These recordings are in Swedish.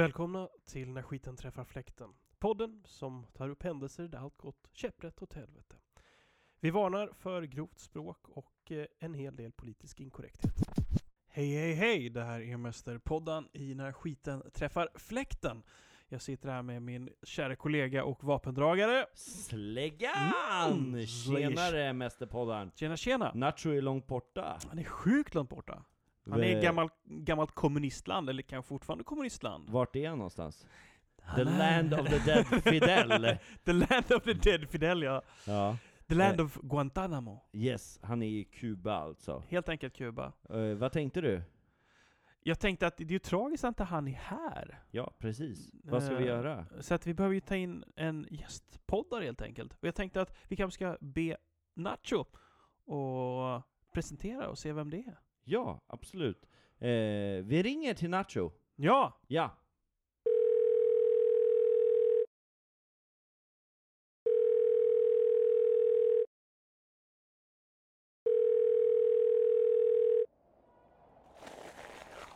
Välkomna till När skiten träffar fläkten. Podden som tar upp händelser där allt gått käpprätt åt helvete. Vi varnar för grovt språk och eh, en hel del politisk inkorrekthet. Hej, hej, hej! Det här är Mästerpodden i När skiten träffar fläkten. Jag sitter här med min kära kollega och vapendragare. Släggan! Mm, Tjenare mästerpoddaren! Tjena, tjena! Nacho är långt borta. Han är sjukt långt borta. Han är ett gammalt, gammalt kommunistland, eller kanske fortfarande kommunistland. Vart är han någonstans? The land of the dead Fidel. The land of the dead Fidel, ja. ja, The land Eh. of Guantanamo. yes, han är i Kuba alltså. Helt enkelt Kuba. Eh, vad tänkte du? Jag tänkte att det är ju tragiskt att inte han är här. Ja, precis. Vad ska vi Eh, göra? Så att vi behöver ju ta in en gästpoddare helt enkelt. Och jag tänkte att vi kanske ska be Nacho och presentera och se vem det är. Ja, absolut. Eh, vi ringer till Nacho. Ja! Ja.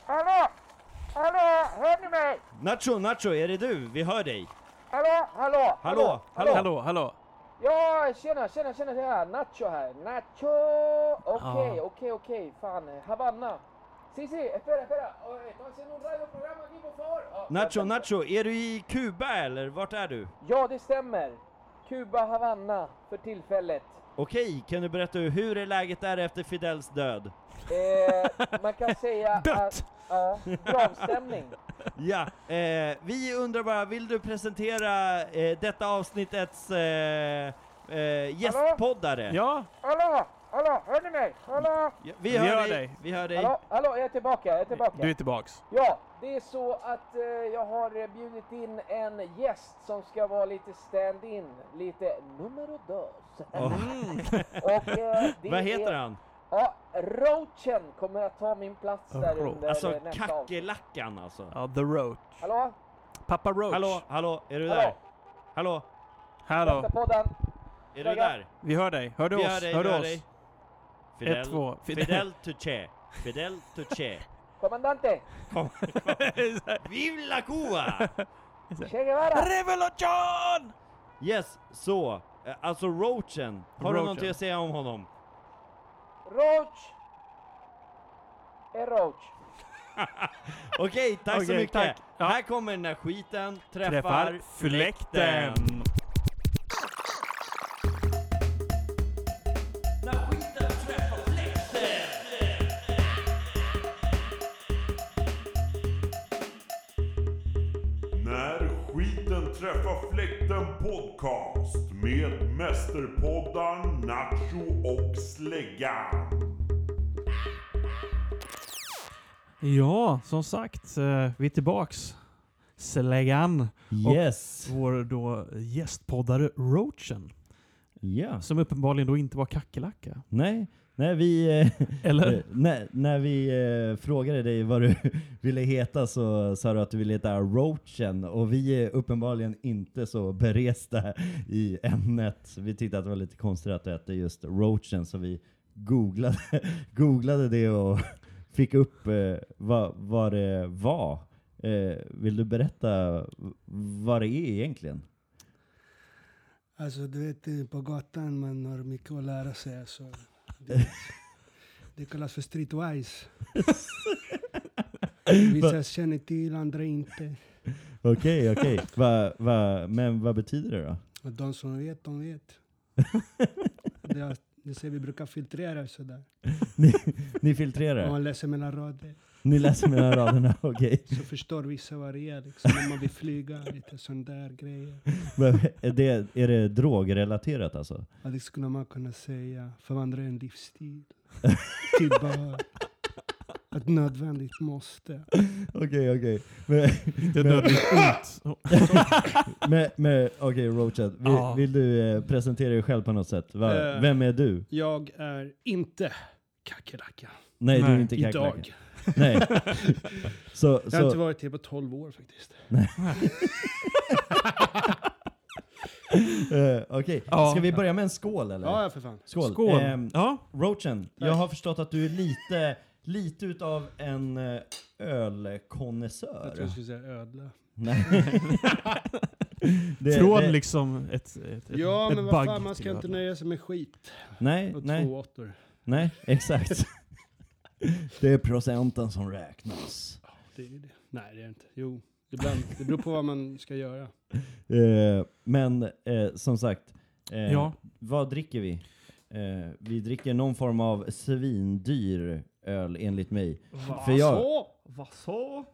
Hallå! Hallå! Hör ni mig? Nacho, Nacho, är det du? Vi hör dig. Hallå? Hallå? Hallå, hallå. Hallå, hallå! Ja, tjena, tjena, tjena, tjena! Nacho här. Nacho! Okej, okej, okej. Fan, eh, Havanna. Sí, sí, espera, espera. Estamos haciendo un radioprograma aquí, por favor. Ja, Nacho. Nacho, är du i Kuba eller vart är du? Ja, det stämmer. Kuba, Havanna för tillfället. Okej, kan du berätta hur är läget där efter Fidels död? Eh, man kan säga Dött! Ja, gravstämning. Ja, eh, vi undrar bara, vill du presentera eh, detta avsnittets eh, eh, gästpoddare? Ja! Hallå! Hallå! Hör ni mig? Hallå? Ja, vi, hör, Vi hör dig. dig. Vi hör dig. Hallå? Hallå, jag är tillbaka, jag är tillbaka. Du är tillbaks. Ja, det är så att eh, jag har eh, bjudit in en gäst som ska vara lite stand-in, lite numero dos. Åh, Och eh, det Vad heter är, han? Ja, Roachen kommer att ta min plats där Roach. under Alltså nästa kackerlackan alltså. Ja, The Roach. Hallå? Pappa Roach. Hallå, hallå, är du Hallå? där? Hallå, Hallå. Mästerpodden. är du där? Vi hör dig. Hör du Vi oss? hör dig, hör vi du hör oss? dig. Fidel, Ett, två. Fidel. Fidel Tuche. Fidel Tuche. Kommandante. Vive la Cuba! Che Guevara. Revolution! Yes, så. eh, Alltså Roachen. Har du Roachen. någonting att säga om honom? Roach. Är Roach. Okej, tack så Okej, mycket. tack. Ja. Här kommer när skiten träffar, Träffar fläkten. När skiten träffar fläkten. När skiten träffar fläkten podcast med mästerpoddaren Nacho och Släggan. Ja, som sagt, eh, vi är tillbaks. Släggan. Yes. Vår då gästpoddare Roachen. Ja. Som uppenbarligen då inte var kackerlacka. Nej, nej vi... Eh, Eller? eh, när, när vi frågade dig vad du ville heta så sa du att du ville heta Roachen och vi är uppenbarligen inte så beresta i ämnet. Vi tyckte att det var lite konstigt att du hette just Roachen så vi googlade, googlade det och fick upp eh, vad, vad det var. Eh, vill du berätta vad det är egentligen? Alltså du vet eh, på gatan man har mycket att lära sig. Så det, det kallas för streetwise. Vissa känner till, andra inte. Okej, okej. Va, va, men vad betyder det då? De som vet, de vet. Det, det ser vi brukar filtrera sådär. Ni, ni filtrerar? man läser mellan rader Ni läser mellan raderna, okej. så förstår vissa vad det är. Liksom. Om man vill flyga, lite sån där grejer. Men är det, är det drogrelaterat alltså? Ja, det skulle man kunna säga. Förvandla en livsstil. Till bara ett nödvändigt måste. Okej, okej. Men, Det är nödvändigt ont. men, men okej Roachat, vill, Ja. vill du eh, presentera dig själv på något sätt? Va, Eh. vem är du? Jag är inte kackerlacka. Nej, du Nej, är inte kackerlacka. Idag. Nej. Så, Jag har inte så, varit här på 12 år faktiskt. eh, okej. Ja. Ska vi börja med en skål eller? Ja, för fan. Skål. Skål. Ehm, ja, Roachen, jag har förstått att du är lite lite utav en eh, ölkonnässör. Jag tror jag skulle säga ödla. Nej. Det- Från det- liksom ett, ett, ett Ja, ett men vad fan, man ska inte nöja sig med skit. Nej, Och nej, två åttor. nej, exakt. det är procenten som räknas. Det är det. Nej, det är det inte. Jo, ibland. Det beror på vad man ska göra. Eh, men eh, som sagt, eh, Ja. vad dricker vi? Eh, vi dricker någon form av svindyr öl enligt mig. För jag, Så? Vad så?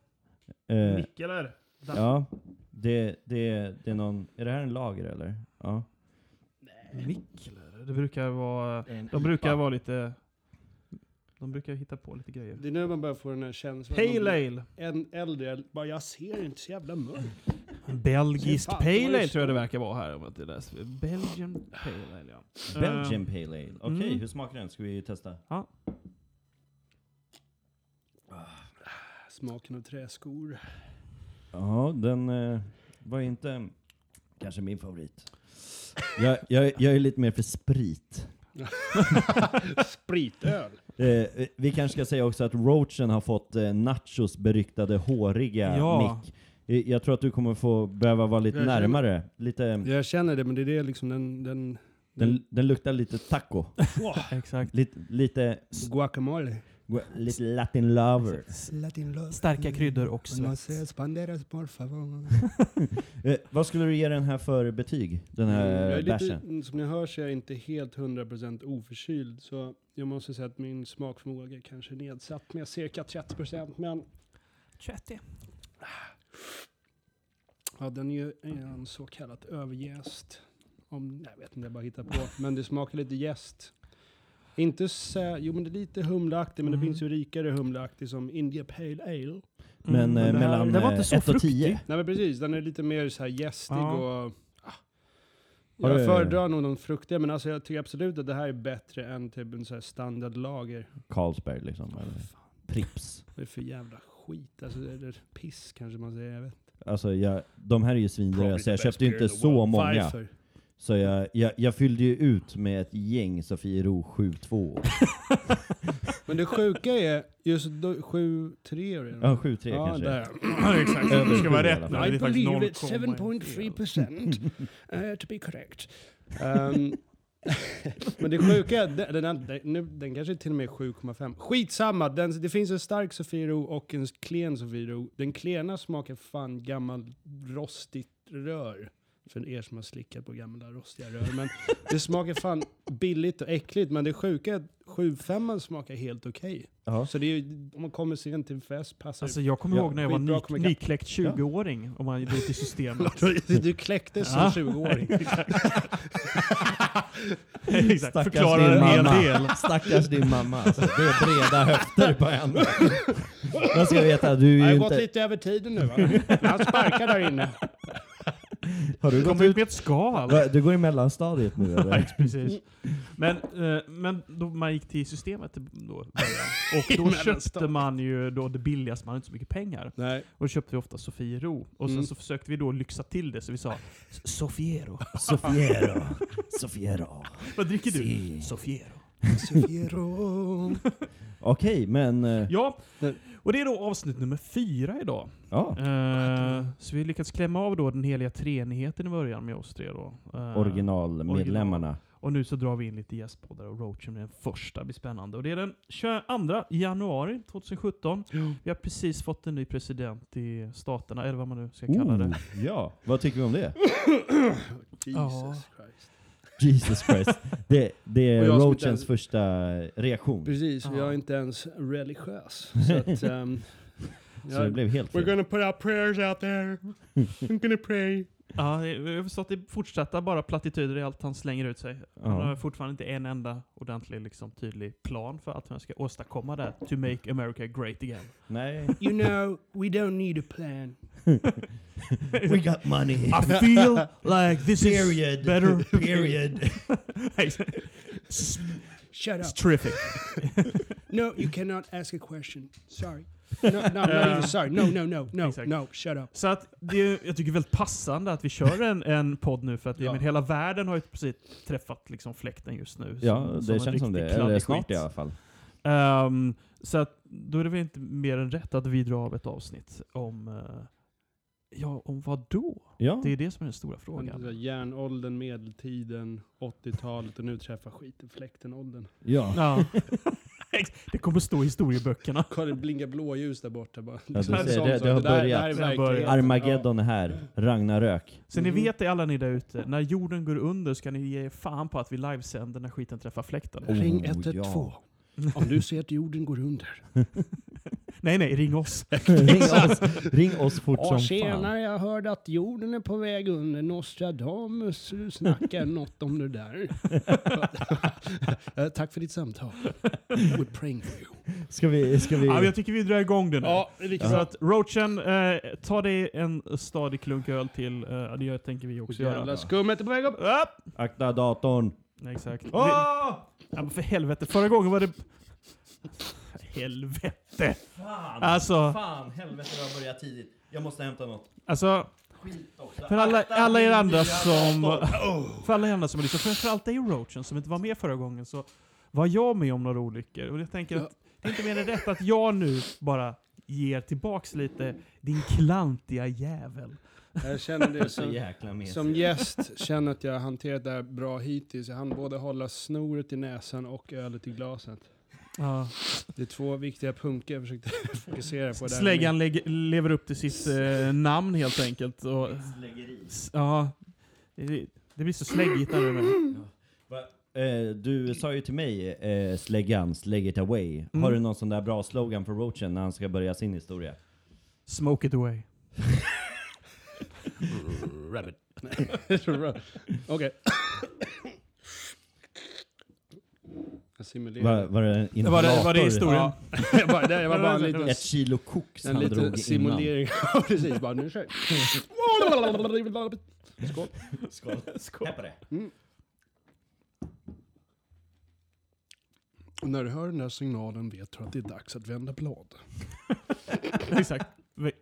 eh, eller? ja, det, det, det är någon, är det här en lager eller? Ja. Mikkeler? Det brukar vara... En De brukar IPA. vara lite... De brukar hitta på lite grejer. Det är nu man börjar få den här känslan. Pale Ale. En äldre, bara jag ser inte så jävla mörkt. Belgisk Fan, Pale Ale tror jag det verkar vara här om jag inte läser. Belgian Pale Ale ja. Belgian Eh, Pale Ale. Okej, mm. hur smakar den? Ska vi testa? Smaken av träskor. Ja, den eh, var inte kanske min favorit. Jag, jag, jag är lite mer för sprit. Spritöl. Eh, vi kanske ska säga också att Roachen har fått eh, Nachos beryktade håriga Ja. mick. Eh, Jag tror att du kommer få behöva vara lite Jag känner- närmare. Lite, Jag känner det, men det är det liksom den... den, den, den luktar lite taco. Exakt. Lite, lite, Guacamole. Lite latin lover. Latin love. Starka kryddor och por favor. Eh, vad skulle du ge den här för betyg? Den jag här är lite, mm, som ni hör så är jag inte helt 100% oförkyld. Så jag måste säga att min smakförmåga kanske är nedsatt med cirka 30%. Men 30. ja, den är ju en så kallat överjäst. Om, jag vet inte, jag bara hittar på. Men det smakar lite jäst. Inte så, jo men det är lite humleaktigt, men Mm. det finns ju rikare humleaktig som India Pale Ale. Men Mm, eh, det här- mellan den var inte så 1 och 10? fruktig. Nej men precis, den är lite mer så här gästig Ja. och... Ah. Jag föredrar nog de fruktiga, men alltså jag tycker absolut att det här är bättre än typ en så här standardlager. Carlsberg liksom, eller Prips. Vad är det för jävla skit? Alltså, eller piss kanske man säger, jag vet inte. Alltså jag, de här är ju svindyra, så jag köpte ju inte så många. Varför? Så jag, jag, jag fyllde ju ut med ett gäng Sofiero 7-2. Men det sjuka är, just då, 7 3 är det Ja, 7-3 ja, kanske. där. Ja, exakt. Det ska vara rätt I är faktiskt believe it's 0,1. 7.3% uh, to be correct. Um, men det sjuka är, den, den, den, nu, den kanske är till och med 7,5. Skitsamma, den, det finns en stark Sofiero och en klen Sofiero. Den klena smakar fan gammal rostigt rör. För er som har slickat på gamla rostiga rör. Men det smakar fan billigt och äckligt. Men det sjuka är att 7,5 smakar helt okej. Ja. Så det är, ju- om man kommer sent till en fest passar Alltså jag kommer Ja, ihåg när jag skitbra var kommer ny, nykläckt 20-åring, om man drog till systemet. Du kläcktes som Ja. 20-åring. Exakt, Stackars förklarar din en hel mamma. del. Stackars din mamma alltså. Det är breda höfter på henne. Man ska veta, du Jag är har ju gått inte... lite över tiden nu va? Han sparkar där inne. Har du gått Kommer ut med ett skal. Du går i mellanstadiet nu eller? Nej, precis. Men, eh, men då man gick till systemet då, och då köpte man ju då det billigaste, man hade inte så mycket pengar. Nej. Och då köpte vi ofta Sofiero. Och sen Mm. så försökte vi då lyxa till det, så vi sa Sofiero. Sofiero. Sofiero. Vad dricker du? Si. Sofiero. Sofiero. Okej, men... eh, Ja, Nej. Och det är då avsnitt nummer fyra idag. Ja. Eh, så vi har lyckats klämma av då den heliga treenigheten i början med oss tre då. Eh, Originalmedlemmarna. Och nu så drar vi in lite gästpoddar och Roachen är den första, blir spännande. Och det är den 22 januari 2017. Vi har precis fått en ny president i staterna, eller vad man nu ska kalla det. Oh, ja, vad tycker vi om det? Jesus Christ. Jesus Christ. Det, det Och är jag Roachens inte- första reaktion. Precis, Ja. jag är inte ens religiös. Så att, um, Så det blev helt We're fel. gonna put our prayers out there. I'm gonna pray. Ja, vi har förstått att det fortsätter bara plattityder i allt han slänger ut sig. Han Ja. har fortfarande inte en enda ordentlig, liksom, tydlig plan för att han ska åstadkomma det. To make America great again. Nej. You know, we don't need a plan. We got money. I feel like this Period. is better. Period. it's, Shut it's up. terrific. No, you cannot ask a question. Sorry. No, no, not even sorry. No, no, no, no, Exakt. no, shut up. Så att det, är- jag tycker väldigt passande att vi kör en, en podd nu för att Ja. men hela världen har ju precis träffat liksom fläkten just nu. Ja, som- det som känns som det. Eller snart skit. i alla fall. Ehm, så att då är det väl inte mer än rätt att vi drar av ett avsnitt om... eh, ja, om vad då? Ja. Det är det som är den stora frågan. Järnåldern, medeltiden, 80-talet och nu träffar skiten fläkten-åldern. Ja. Ja. Ex- det kommer stå i historieböckerna. Kolla det blinkar blåljus där borta bara. du Så här ser, det- det har där- börjat. där är Det har verkligheten. börjat. Armageddon är här. Ragnarök. Så ni Mhm. vet det alla ni där ute, när jorden går under ska ni ge fan på att vi livesänder när skiten träffar fläkten. Oh, Ring 112 ja. Om du ser att jorden går under. Nej, nej, ring oss. ring, oss, ring oss fort Och som fan. senare jag hörde att jorden är på väg under. Nostradamus snackar något om det där. Tack för ditt samtal. We're praying for you. Ska vi... Ska vi... Ja, jag tycker vi drar igång det nu. Ja, det Så att Roachen, eh, ta dig en stadig klunk öl till. Eh, det tänker vi också Jävla göra. skummet är på väg upp. Upp! Akta datorn. Exakt. Åh! ja, men för helvete, förra gången var det... Helvete! Fan! Alltså, Fan, helvete det har börjat tidigt. Jag måste hämta något. alltså Skit också. för alla, Akta alla er andra som... dator. För alla er andra som lyssnar, framförallt dig Roachen som inte var med förra gången, så var jag med om några olyckor. Och jag tänker att det är inte mer än rätt att jag nu bara ger tillbaks lite, din klantiga jävel. Jag känner det som, som gäst, känner att jag har hanterat det här bra hittills. Jag hann både hålla snoret i näsan och ölet i glaset. Ja. Det är två viktiga punkter jag försökte fokusera på. Där. Släggan lägger- lever upp till sitt eh, namn helt enkelt. Och, ja, det, det blir så släggigt när det är med. Va? Eh, du sa ju till mig, eh, släggan, slägg it away. Mm. Har du någon sån där bra slogan för Roachen när han ska börja sin historia? Smoke it away. Rabbit. Okej. Jag simulerar. Var, var det en Det var, det, var det inhalator? historien? Ja, jag bara, det var bara en liten, Ett kilo koks en han drog liten innan. simulering. Ja, precis. Bara, nu kör vi. Skål. Skål. Skål. Här på det. Och när du hör den där signalen vet du att det är dags att vända blad. Exakt. Vi-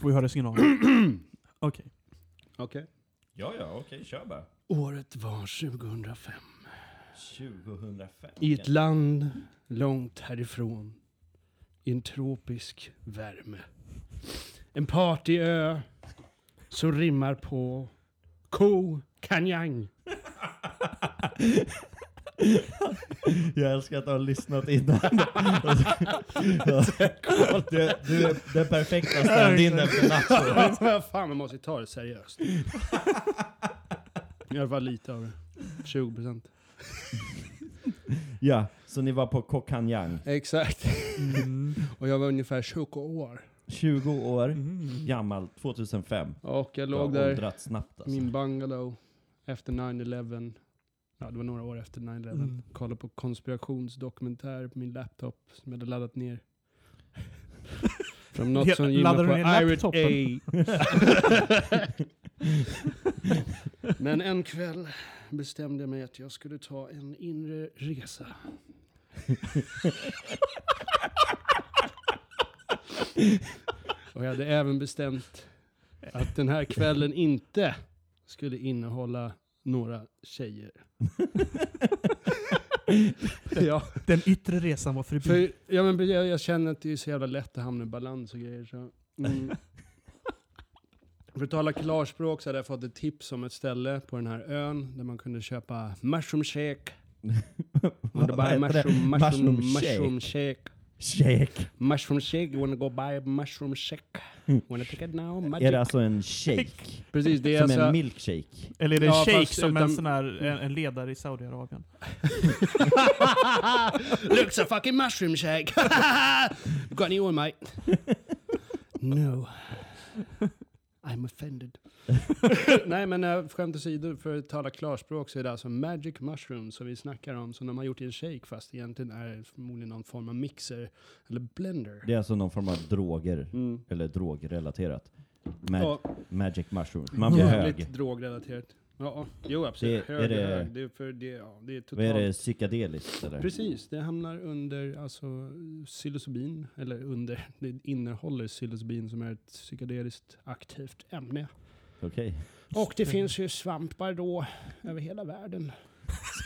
Får vi höra signalen? Okej. Okej. Ja, ja, okej, kör bara. Året var 2005. 2005. I ett land långt härifrån. I en tropisk värme. En partyö som rimmar på ko kanjang. Jag älskar att du har lyssnat innan. du, du är den perfekta stand-inen för Nacho. Vad fan, man måste ju ta det seriöst. I alla fall lite av det. 20 procent. Ja, så ni var på Kokanjang. Exakt. Mm. Och jag var ungefär 20 år. 20 år Mm. gammal, 2005. Och jag låg där snabbt alltså. min bungalow efter 9-11. Ja, det var några år efter 9-11. Mm. Kollade på konspirationsdokumentär på min laptop som jag hade laddat ner. Från något som laddade på Irate? A. Men en kväll bestämde jag mig att jag skulle ta en inre resa. Och jag hade även bestämt att den här kvällen inte skulle innehålla några tjejer. ja, Den yttre resan var förbi. för ja, men jag, jag känner att det är så jävla lätt att hamna i balans och grejer. Så, mm. För att tala klarspråk så hade jag fått ett tips om ett ställe på den här ön där man kunde köpa mushroom shake. Vad buy heter det? mushroom, mushroom, Mushroom shake. mushroom shake. Shake. Mushroom shake, you wanna go buy mushroom shake? Wanna take it now? Magic. Är det alltså en shake? Precis, det är Som alltså... en milkshake? Eller är det en Ja, shake som utan- en sån här en, en ledare i Saudiarabien? Looks a fucking mushroom shake. you got any oil mate? no. I'm offended. Nej men uh, skämt åsido, för att tala klarspråk så är det alltså magic mushroom som vi snackar om, som de har gjort i en shake fast egentligen är det förmodligen någon form av mixer eller blender. Det är alltså någon form av droger, Mm. eller drogrelaterat. Mag Ja, Magic mushrooms. Man blir hög. Jävligt drogrelaterat. Ja, jo absolut. Det- hög är det- hög. Det är för det, ja, det är Vad totalt... är det, psykedeliskt eller? Precis, det hamnar under alltså psilocybin, eller under, det innehåller psilocybin som är ett psykedeliskt aktivt ämne. Okej. Och det finns ju svampar då över hela världen.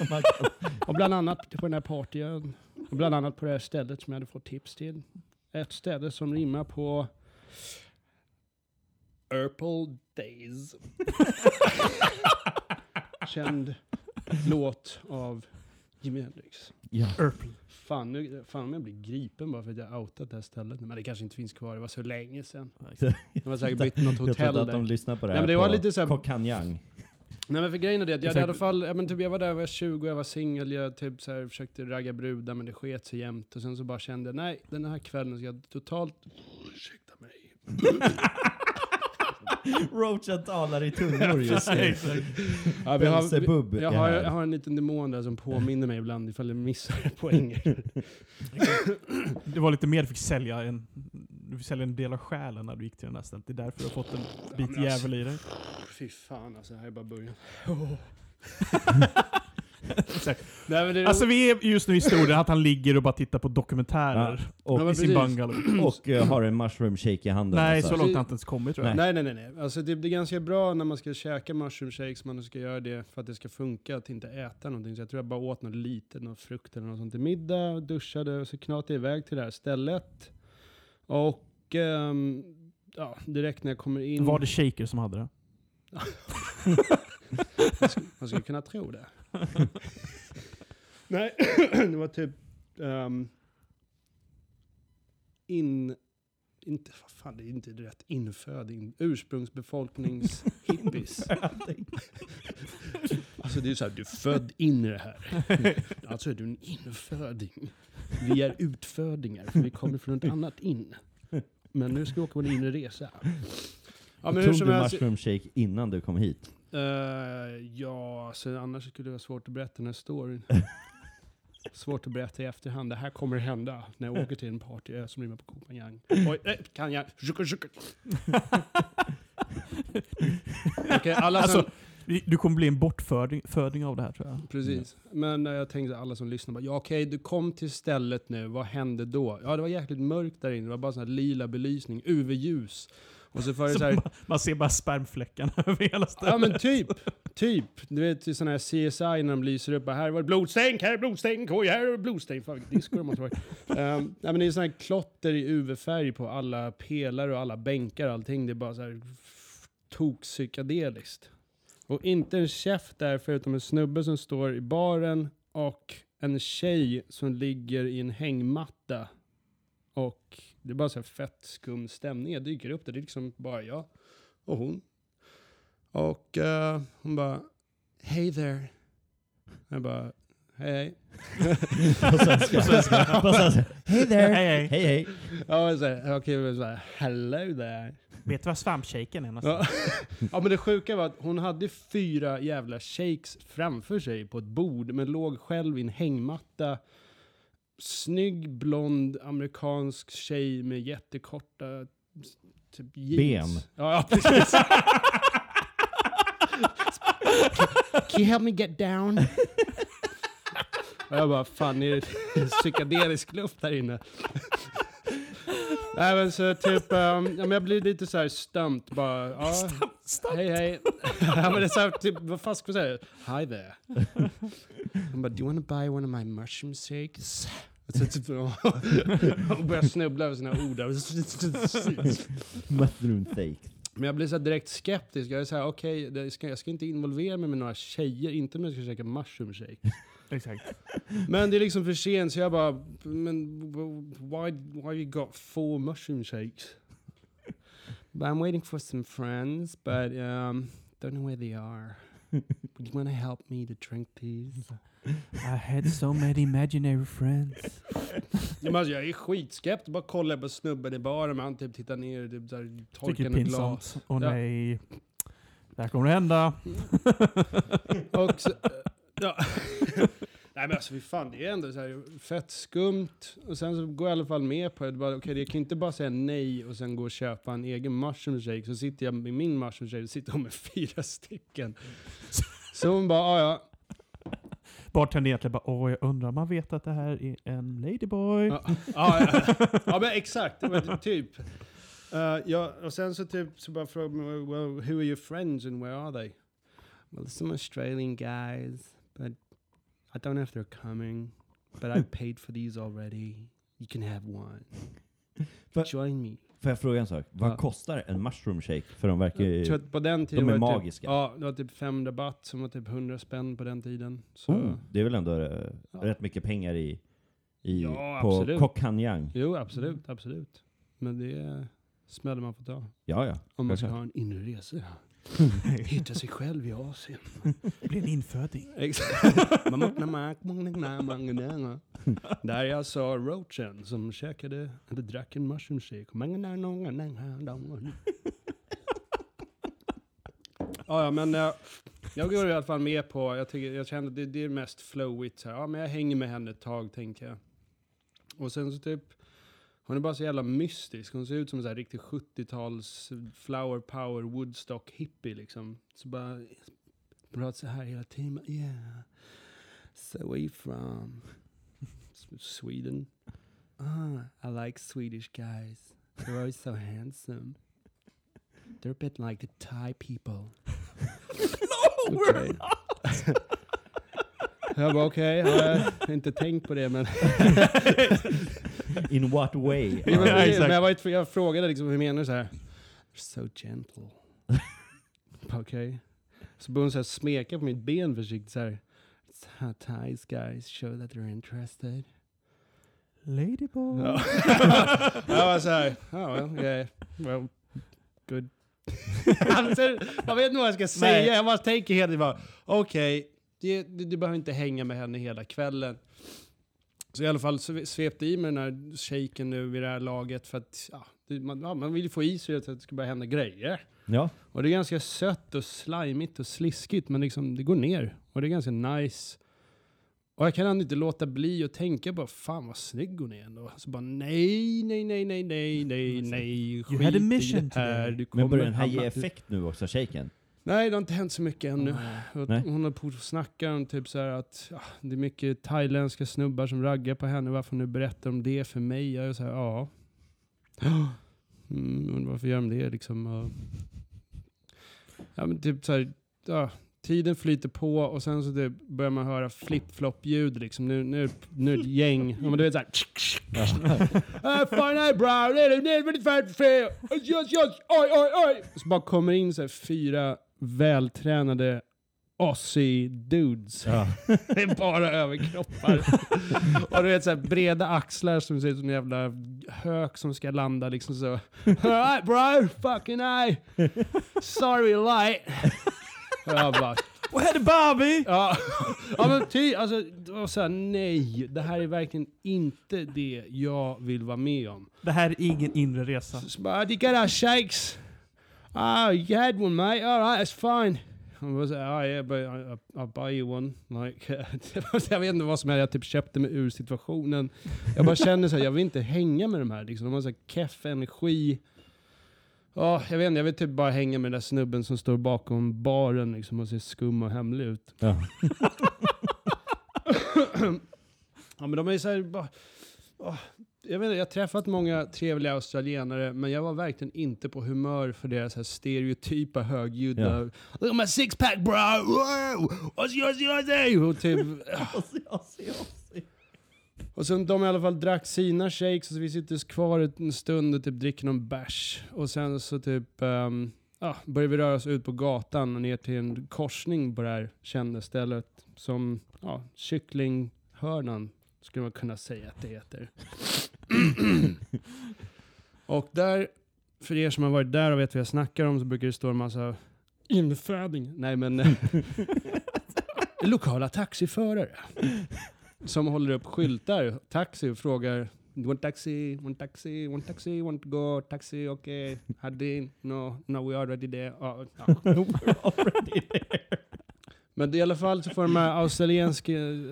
Och bland annat på den här partyön. Och bland annat på det här stället som jag hade fått tips till. Ett ställe som rimmar på Urple Days. Känd låt av Jimi Hendrix. Ja. Urple. Fan, nu, fan om jag blir gripen bara för att jag outat det här stället. Men det kanske inte finns kvar, det var så länge sedan. De har säkert bytt något Jag hotell trodde att där. de lyssnar på det Nej, här men det var på lite så här- Koh Phangan. Nej men för grejen är det att jag hade i alla fall, ja, men typ jag var där, jag var 20, jag var singel, jag typ så här försökte ragga brudar men det sket sig jämt. Och sen så bara kände jag, nej den här kvällen ska jag totalt, ursäkta mig. Roachen talar i tungor just nu. Ja, vi har, vi, jag, är har, jag har en liten demon där som påminner mig ibland ifall jag missar poänger. Det var lite mer du fick sälja en, du fick sälja en del av själen när du gick till den här stället. Det är därför du har fått en bit men alltså- jävel i dig. Fy fan alltså, det här är bara början. Exakt. Nej, men det, Alltså vi är just nu i historien att han ligger och bara tittar på dokumentärer Och, Ja, men i sin precis. bungalow. och eh, har en mushroom shake i handen. Nej, alltså. så långt har han inte ens kommit tror jag. Nej, nej, nej. nej. Alltså, det, det är ganska bra när man ska käka mushroom shakes, man ska göra det för att det ska funka, att inte äta någonting. Så jag tror jag bara åt något litet, någon frukt eller något sånt till middag, duschade och så knatade jag iväg till det här stället. Och ehm, ja, direkt när jag kommer in... Var det shaker som hade det? Man skulle kunna tro det. Nej, det var typ ehm, in... Inte, vad fan, det är inte rätt. Inföding. Ursprungsbefolknings hippies. Alltså det är så här, du är född in i det här. Alltså är du en inföding. Vi är utfödingar, för vi kommer från ett annat in. Men nu ska vi åka på en inre resa. Ja, men hur Tog som du mushroom shake innan du kom hit? Eh, ja, så annars skulle det vara svårt att berätta den här storyn. Svårt att berätta i efterhand. Det här kommer hända när jag åker till en partyö som rimmar på Kopanjang. Oj, nej, kan jag? Okej, alla som... Alltså, du kommer bli en bortföding föding av det här tror jag. Precis. Men eh, jag tänkte alla som lyssnar bara, ja okej, du kom till stället nu, vad hände då? Ja, det var jäkligt mörkt där inne, det var bara sån här lila belysning, UV-ljus. Och så det Så så här, man, man ser bara spermfläckarna över hela stället. Ja men typ, typ. Du vet i sådana här CSI när de lyser upp, här var det blodstänk, här är blodstänk, oj här är blodstänk. Fan vilket disco de måste varit. um, ja, men det är sådana här klotter i UV-färg på alla pelare och alla bänkar och allting. Det är bara så här tok-psykedeliskt. Och inte en käft där förutom en snubbe som står i baren och en tjej som ligger i en hängmatta. Och det är bara så här fett skum stämning. Jag dyker upp där, det är liksom bara jag och hon. Och eh, hon bara, Hey there. Jag bara, hej hej. På svenska. På svenska. Hej there! Hej, hej. Hej hej! Ja, så här, okej, så här, hello there. Vet du vad svampshaken är någonstans? Ja. ja men det sjuka var att hon hade fyra jävla shakes framför sig på ett bord, men låg själv i en hängmatta. Snygg, blond, amerikansk tjej med jättekorta typ jeans. Ben. Ja, ja precis. Can you help me get down? Och jag bara, fan är det psykedelisk luft här inne? Nej men så typ, um, ja, men jag blir lite så här stumt bara. Ja, hej hej. ja, men det är så här, typ, vad fan ska man säga? Hi there. Bara, do you want to buy one of my mushroom shakes? Så typ, och börjar snubbla över sina ord. Mushroom shake. Men jag blir så direkt skeptisk. Jag är så här, okej, det ska, jag ska inte involvera mig med några tjejer, inte om jag ska käka mushroom shake. Exakt. Men det är liksom för sent så jag bara, men why, why you got four mushroom shakes? But I'm waiting for some friends, but um, don't know where they are. Would you want to help me to drink these? I had so many imaginary friends. Men alltså, jag är skitskeptisk, bara kollar på snubben i baren, han typ tittar ner, typ Tycker torkar något glas. Åh Ja. nej. Det här kommer att hända. Och så, ja. Nej men alltså fy fan, det är ändå så här fett skumt. Och sen så går jag i alla fall med på det. Bara, Okej, jag kan inte bara säga nej och sen gå och köpa en egen mushroom shake. Så sitter jag med min mushroom shake och sitter hon med fyra stycken. Så hon bara, "Ah, ja Bartendern egentligen bara, åh jag undrar om man vet att det här är en ladyboy. ja. Ja, ja, ja. men exakt, var typ. Uh, ja, och sen så typ så bara frågade well, who are your friends and where are they? Well, some Australian guys, I don't know if they're coming. but I paid for these already. You can have one. För- Join me. Får jag fråga en sak? Vad Ja. kostar en mushroom shake? För de verkar Jag tror ju... att på den tiden de är var det magiska. Typ, ja, det var typ 5 rabatt som var typ 100 spänn på den tiden. Så, Oh, det är väl ändå eh, Ja. rätt mycket pengar i, i Ja, på absolut. Koh Kanyang. Jo, absolut, absolut. Men det är smällen man får ta. Ja, ja. Om man ska Självklart. ha en inre resa. Hitta sig själv i Asien. blir en inföding. Där jag sa roachen som käkade, eller drack en mushroom shake. Ja, ja, men eh, jag går i alla fall med på, jag, tycker, jag känner att det, det är mest flowigt. Så här. Ja, men jag hänger med henne ett tag, tänker jag. Och sen så typ, hon är bara så jävla mystisk. Hon ser ut som en så här riktig 70-tals flower power Woodstock hippie liksom. Så bara pratar så här hela tiden. Yeah. So where you from? Sweden. Ah, I like Swedish guys. They're always so handsome. They're a bit like the Thai people. no, Okej. Jag bara okej, har jag inte tänkt på det men... In what way? Ja, men, Ja, men jag, var, ju- jag frågade liksom hur menar du så här? So gentle. Okej. Så började hon så här smeka på mitt ben försiktigt så här. It's how Thais guys show that they're interested. Ladyboy. Ja. jag var så här, oh, well, yeah, well, good. alltså, jag vet inte vad jag ska säga, Nej. jag bara tänker hela tiden bara, okej, det- du, du behöver inte hänga med henne hela kvällen. Så i alla fall svepte i med den här shaken nu vid det här laget för att ja, man, ja, man vill ju få i sig att det ska börja hända grejer. Ja. Och det är ganska sött och slimigt och sliskigt men liksom det går ner. Och det är ganska nice. Och jag kan ändå inte låta bli att tänka på fan vad snygg hon är ändå. Så bara nej, nej, nej, nej, nej, nej, nej. Had a skit i det här. Du kommer Men börjar den här ge effekt nu också, shaken? Nej, det har inte hänt så mycket ännu. Nej. Hon har på och snackar om typ så här att ja, det är mycket thailändska snubbar som raggar på henne. Varför nu berättar om det för mig? Jag är så här, ja. Mm, undrar varför gör de det liksom? Ja, men typ så här, ja, tiden flyter på och sen så typ börjar man höra flip-flop-ljud liksom. Nu, nu, nu är det ett gäng. Ja, men du vet såhär. Fine eye brow, det är väldigt färdigt fel. Just, just, oj, oj, oj. Så bara kommer in så här fyra vältränade Aussie dudes. Ja. Det är bara överkroppar. och du vet såhär breda axlar som ser ut som en jävla hök som ska landa liksom så. Alright bro, fucking eye. Sorry light. Och jag bara, Vad hände Barbie? ja, ja men ty, alltså, det var så här, nej, det här är verkligen inte det jag vill vara med om. Det här är ingen inre resa. Så bara, you got our shakes? Oh, you had one mate, alright that's fine. Han var såhär, oh, yeah, but I, I'll buy you one. Like, jag vet inte vad som är, jag typ köpte mig ur situationen. Jag bara känner såhär, jag vill inte hänga med de här. Liksom. De har såhär keff energi. Ja, jag vet inte, jag vill typ bara hänga med den där snubben som står bakom baren liksom, och ser skum och hemlig ut. Ja. Ja men de är så här, bara, åh, jag vet jag har träffat många trevliga australienare men jag var verkligen inte på humör för deras här stereotypa högljudda Ja. Look at my six pack bro! Wow! Yours, yours, eh?" och typ, och sen de i alla fall drack sina shakes och så vi sitter kvar en stund och typ dricker någon bärs. Och sen så typ um, ja, börjar vi röra oss ut på gatan och ner till en korsning på det här kända stället som ja, kycklinghörnan skulle man kunna säga att det heter. och där, för er som har varit där och vet vad jag snackar om så brukar det stå en massa inföding. Nej men eh, lokala taxiförare som håller upp skyltar, taxi, och frågar "You want taxi, want taxi, want taxi, want to go, taxi, okay, Hadin, no, no we already there. Ja, ja. Men i alla fall så får de här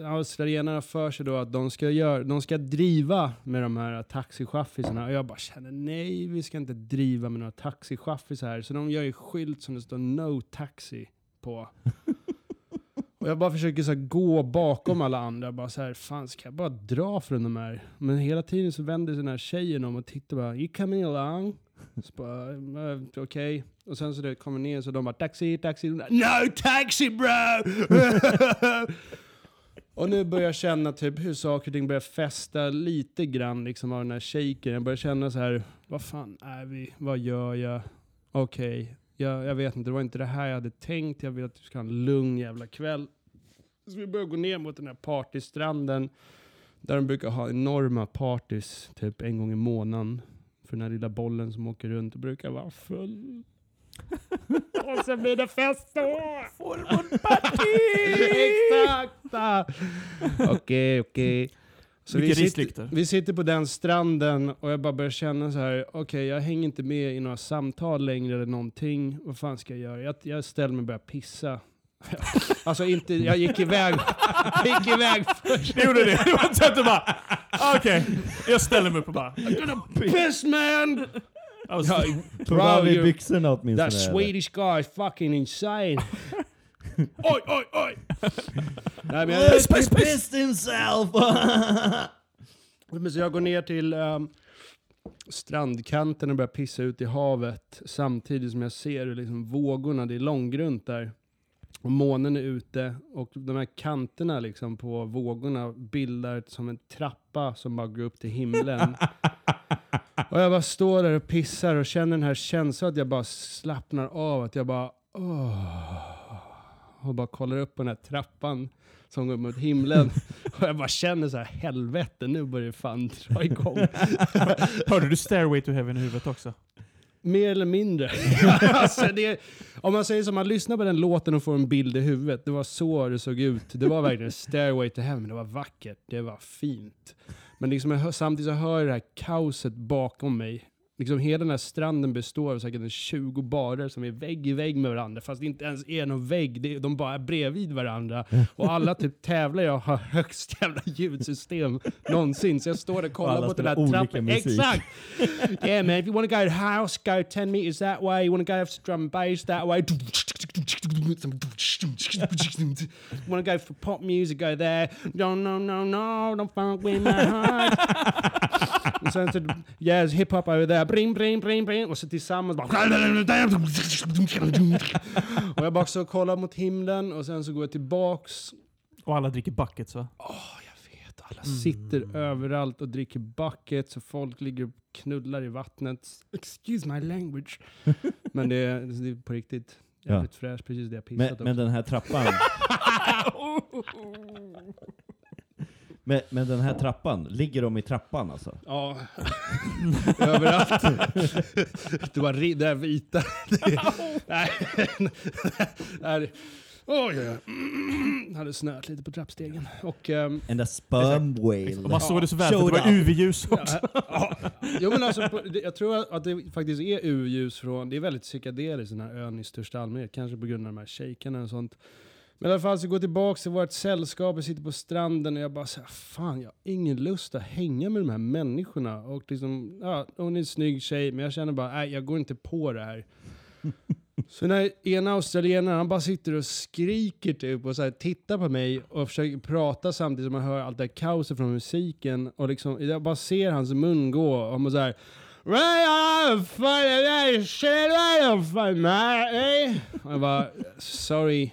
australienarna för sig då att de ska, göra, de ska driva med de här taxichaffisarna. Och jag bara känner nej, vi ska inte driva med några taxichaffisar här. Så de gör ju skylt som det står no taxi på. Och jag bara försöker så här gå bakom alla andra. Bara så här, fan ska jag bara dra från de här? Men hela tiden så vänder sig den här tjejen om och tittar bara, you coming along? Så bara, eh, okej. Och sen så det kommer ner så de bara, taxi, taxi. No taxi bro! Och nu börjar jag känna typ hur saker och ting börjar fästa lite grann liksom av den här shaken. Jag börjar känna så här, vad fan är vi? Vad gör jag? Okej, jag, jag vet inte, det var inte det här jag hade tänkt. Jag vill att vi ska ha en lugn jävla kväll. Så vi börjar gå ner mot den här partystranden. Där de brukar ha enorma partys, typ en gång i månaden. För den här lilla bollen som åker runt och brukar vara full. och så blir det fest då! Exakt! Okej, okej. Så vi sitter, vi sitter på den stranden och jag bara börjar känna så här, okej jag hänger inte med i några samtal längre eller någonting. Vad fan ska jag göra? Jag, jag ställer mig och börjar pissa. alltså inte, jag gick iväg, jag gick iväg först. Det gjorde det. Det var sätt att bara... Okej, jag ställer mig upp och bara... Piss man! Ja, av i byxorna åtminstone. That Swedish guy is fucking insane. oj, oj, oj! Nej, men jag, Piss, piss, pissed himself! men så jag går ner till um, strandkanten och börjar pissa ut i havet samtidigt som jag ser hur liksom vågorna, det är långgrunt där. Och månen är ute och de här kanterna liksom på vågorna bildar som en trappa som bara går upp till himlen. och jag bara står där och pissar och känner den här känslan att jag bara slappnar av, att jag bara åh. Och bara kollar upp på den här trappan som går mot himlen. och jag bara känner så här, helvete nu börjar det fan dra igång. hörde du Stairway to Heaven i huvudet också? Mer eller mindre. alltså det, om man säger som man lyssnar på den låten och får en bild i huvudet. Det var så det såg ut. Det var verkligen Stairway to Heaven. Det var vackert. Det var fint. Men liksom jag hör, samtidigt så hör jag det här kaoset bakom mig. Liksom hela den här stranden består av säkert en 20 barer som är vägg i vägg med varandra. Fast det inte ens är någon vägg. Det, de bara är bredvid varandra. Och alla typ tävlar jag har högst jävla ljudsystem någonsin. Så jag står och kollar alla på den här trappan. musik. Exakt! yeah man, if you want go to house, go 10 meters that way. You want to go to drum and bass that way. want to go for pop music, go there. No, no, no, no, don't fuck with my heart. och sen så jazz, hiphop over there. Bring, bring, bring, bring. Och så tillsammans bara... och jag bara så kollar mot himlen och sen så går jag tillbaks Och alla dricker buckets va? Åh, jag vet. Alla sitter överallt och dricker buckets och folk ligger och knullar i vattnet. Excuse my language. Men det är, det är på riktigt jävligt fräscht, precis det jag Men, pissat men också. den här trappan... men, men den här trappan, ligger de i trappan alltså? Ja, överallt. Det var det där vita. Nej, nej. Oj, oj, oj. Hade snöat lite på trappstegen. Och, ehm, And a sperm Och whale. man såg det så väl för det var. UV-ljus också. Ja, ja. Jo men alltså, på- det- jag tror att det faktiskt är UV-ljus från, det är väldigt psykedeliskt den här ön i största allmänhet, kanske på grund av de här shakerna och sånt. Men i alla fall så går jag tillbaka till vårt sällskap, jag sitter på stranden och jag bara säger fan jag har ingen lust att hänga med de här människorna. Och liksom, ja, hon är en snygg tjej, men jag känner bara, nej jag går inte på det här. Så när ena australienaren, han bara sitter och skriker typ och så här, tittar på mig och försöker prata samtidigt som man hör allt det här kaoset från musiken. Och liksom, jag bara ser hans mun gå och man såhär jag bara, sorry,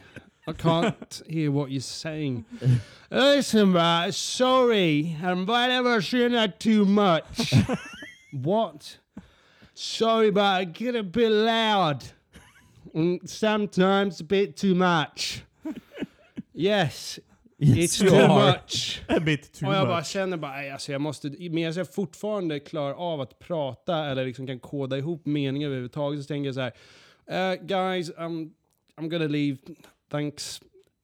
I can't hear what you're saying. Listen, bro, sorry, and whatever, saying that too much. what? Sorry, but I get a bit loud. And sometimes a bit too much. Yes, it's you too are. much. A bit too Och jag bara much. känner bara, nej, alltså jag måste, medan jag fortfarande klarar av att prata eller liksom kan koda ihop meningar överhuvudtaget så tänker jag så här, "Uh, guys, I'm, I'm gonna leave. Thanks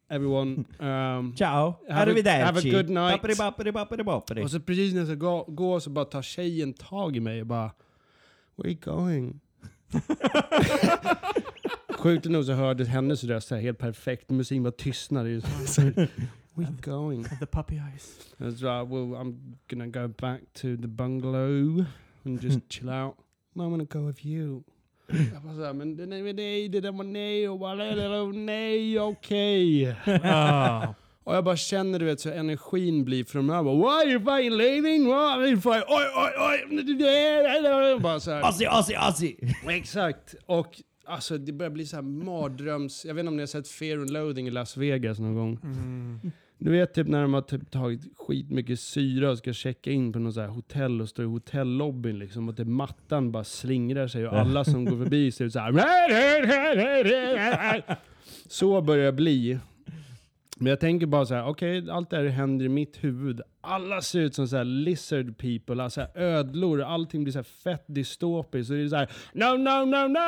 everyone. Um, Ciao, Have a- arrivederci. have a good night. Bapperi, bapperi, bapperi, bapperi. och så precis när jag ska gå, gå så bara tar tjejen tag i mig och bara, where are you going? Sjukt nog så hördes hennes röst här helt perfekt. Musiken bara tystnade. ju. Så här, Where are you going? The puppy eyes. That's right. Well, I'm gonna go back to the bungalow and just chill out. I'm gonna go with you. Jag bara såhär, men det- nej, nej, det där var nej och bara, nej, okej. Ah. Och jag bara känner du vet så energin blir från Why are you fucking leaving? What are you fucking, oj, oj, oj. Bara så här. Aussie, Aussie, Aussie! Exakt. Och alltså det börjar bli så här mardröms... Jag vet inte om ni har sett Fear and Loathing i Las Vegas någon gång. Mm. Du vet typ när de har typ tagit skitmycket syra och ska checka in på något så här hotell och står i hotellobbyn liksom och typ mattan bara slingrar sig och alla som går förbi ser ut så här. Så börjar det bli. Men jag tänker bara så här, okej, allt det här händer i mitt huvud. Alla ser ut som så här lizard people, alltså här ödlor. Allting blir så här fett dystopiskt. Och det är så här, no, no, no, no,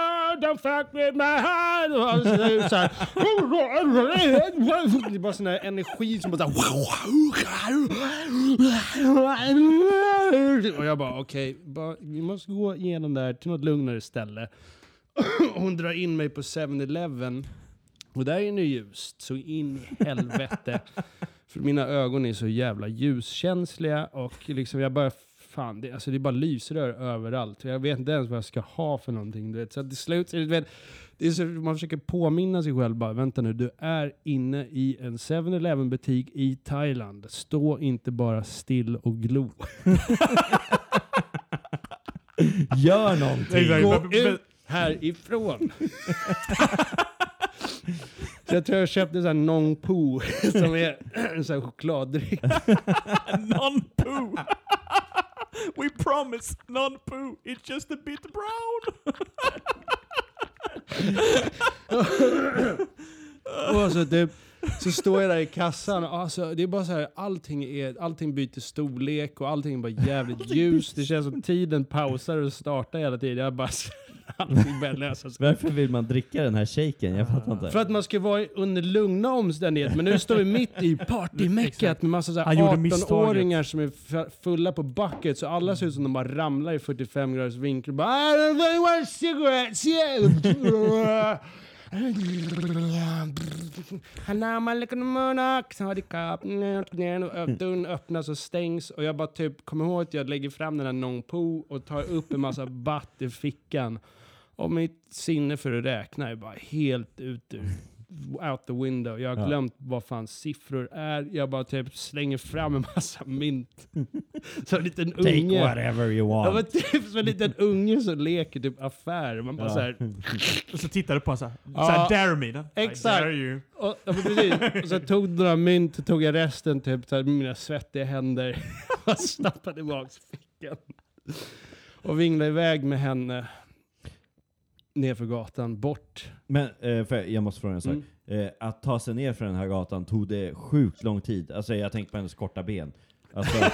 don't fuck with my heart. Och alltså, det är så här, det är bara sån här energi som bara så här, Och jag bara, okej, okay, vi måste gå igenom det här till något lugnare ställe. Hon drar in mig på 7-Eleven. Och där är det ljust, så in i helvete. För mina ögon är så jävla ljuskänsliga och liksom jag bara, fan, det, alltså det är bara lysrör överallt. Jag vet inte ens vad jag ska ha för någonting. Du vet. Så till slut, är du vet, det är så, man försöker påminna sig själv bara, vänta nu, du är inne i en 7-Eleven butik i Thailand. Stå inte bara still och glo. Gör någonting! Gå ut härifrån! Så jag tror jag köpte en sån här Nong Po som är en sån här chokladdryck. Non-poo! We promise, non-poo. It's just a bit brown. Och så, typ, så står jag där i kassan och alltså, det är bara så här, allting, är, allting byter storlek och allting är bara jävligt ljust. Det känns som tiden pausar och startar hela tiden. Jag bara, allting börjar lösa sig. Varför vill man dricka den här shaken? Jag fattar inte. För att man ska vara under lugna omständigheter. Men nu står vi mitt i partymeckat med massa så Han här gjorde misstaget. 18-åringar som är fulla på buckets. Så alla ser ut som de bara ramlar i 45 graders vinkel. Bara, I don't really want cigarettes, yeah. Dörren öppnas och stängs och jag bara typ kommer ihåg att jag lägger fram den här Nong Po och tar upp en massa batt i fickan. Och mitt sinne för att räkna är bara helt ute. ur, out the window. Jag har Ja. glömt vad fan siffror är. Jag bara typ slänger fram en massa mynt. Så en liten Take unge. whatever you Ja, men want. typ som en liten unge som leker typ affär. Man bara Ja. så här, Och så tittar du på honom såhär. Ja. Såhär, dare me. Exakt. I dare you. Och, ja, precis. och så tog du några mynt, tog jag resten typ så här, med mina svettiga händer och snappade tillbaka fickan. Och vinglade iväg med henne nerför gatan, bort. Men eh, för, jag måste fråga en sak. Mm. Eh, att ta sig ner för den här gatan tog det sjukt lång tid. Alltså jag tänker på hennes korta ben. Alltså,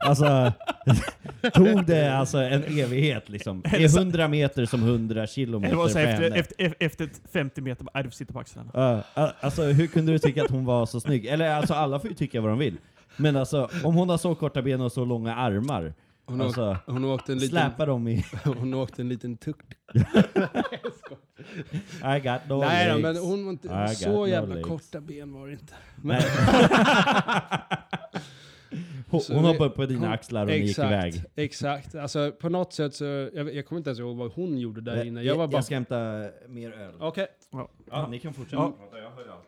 alltså tog det alltså en evighet liksom? Är 100 meter som 100 kilometer Eller säger efter, efter, efter, efter 50 meter, bara, "Aj, du sitta på axlarna. A- alltså hur kunde du tycka att hon var så snygg? Eller alltså alla får ju tycka vad de vill. Men alltså om hon har så korta ben och så långa armar, Hon, alltså åkte, hon, åkte en liten, släpa dem i... hon åkte en liten tuck. I got no Nej legs. men hon var inte så no jävla legs. korta ben var det inte. Men, hon, Så hon vi- hoppade upp på dina hon- axlar och ni gick iväg. exakt, exakt. Alltså på något sätt så, jag, jag kommer inte ens ihåg vad hon gjorde där inne. Jag, Jag var bara... jag ska hämta mer öl. Okej. Ja, ni kan fortsätta Ja. prata, jag hör allt.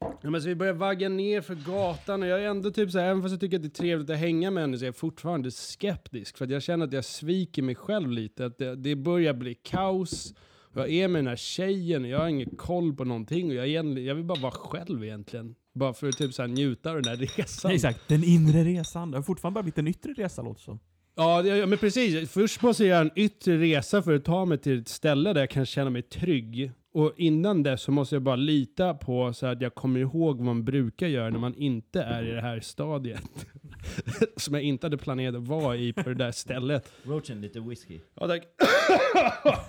Ja, men så vi börjar vagga ner för gatan och jag är ändå typ så här, även fast jag tycker att det är trevligt att hänga med henne så är jag fortfarande skeptisk. För att jag känner att jag sviker mig själv lite. Att det, det börjar bli kaos. Jag är med den här tjejen och jag har ingen koll på någonting. Och jag, är jag vill bara vara själv egentligen. Bara för att typ så här njuta av den här resan. Exakt, den inre resan. Det har fortfarande bara blivit en yttre resa låter som. Ja, det- ja, men precis. Först måste jag göra en yttre resa för att ta mig till ett ställe där jag kan känna mig trygg. Och innan det så måste jag bara lita på så att jag kommer ihåg vad man brukar göra när man inte är i det här stadiet. Som jag inte hade planerat att vara i på det där stället. Roachen, lite whisky. Ja, tack.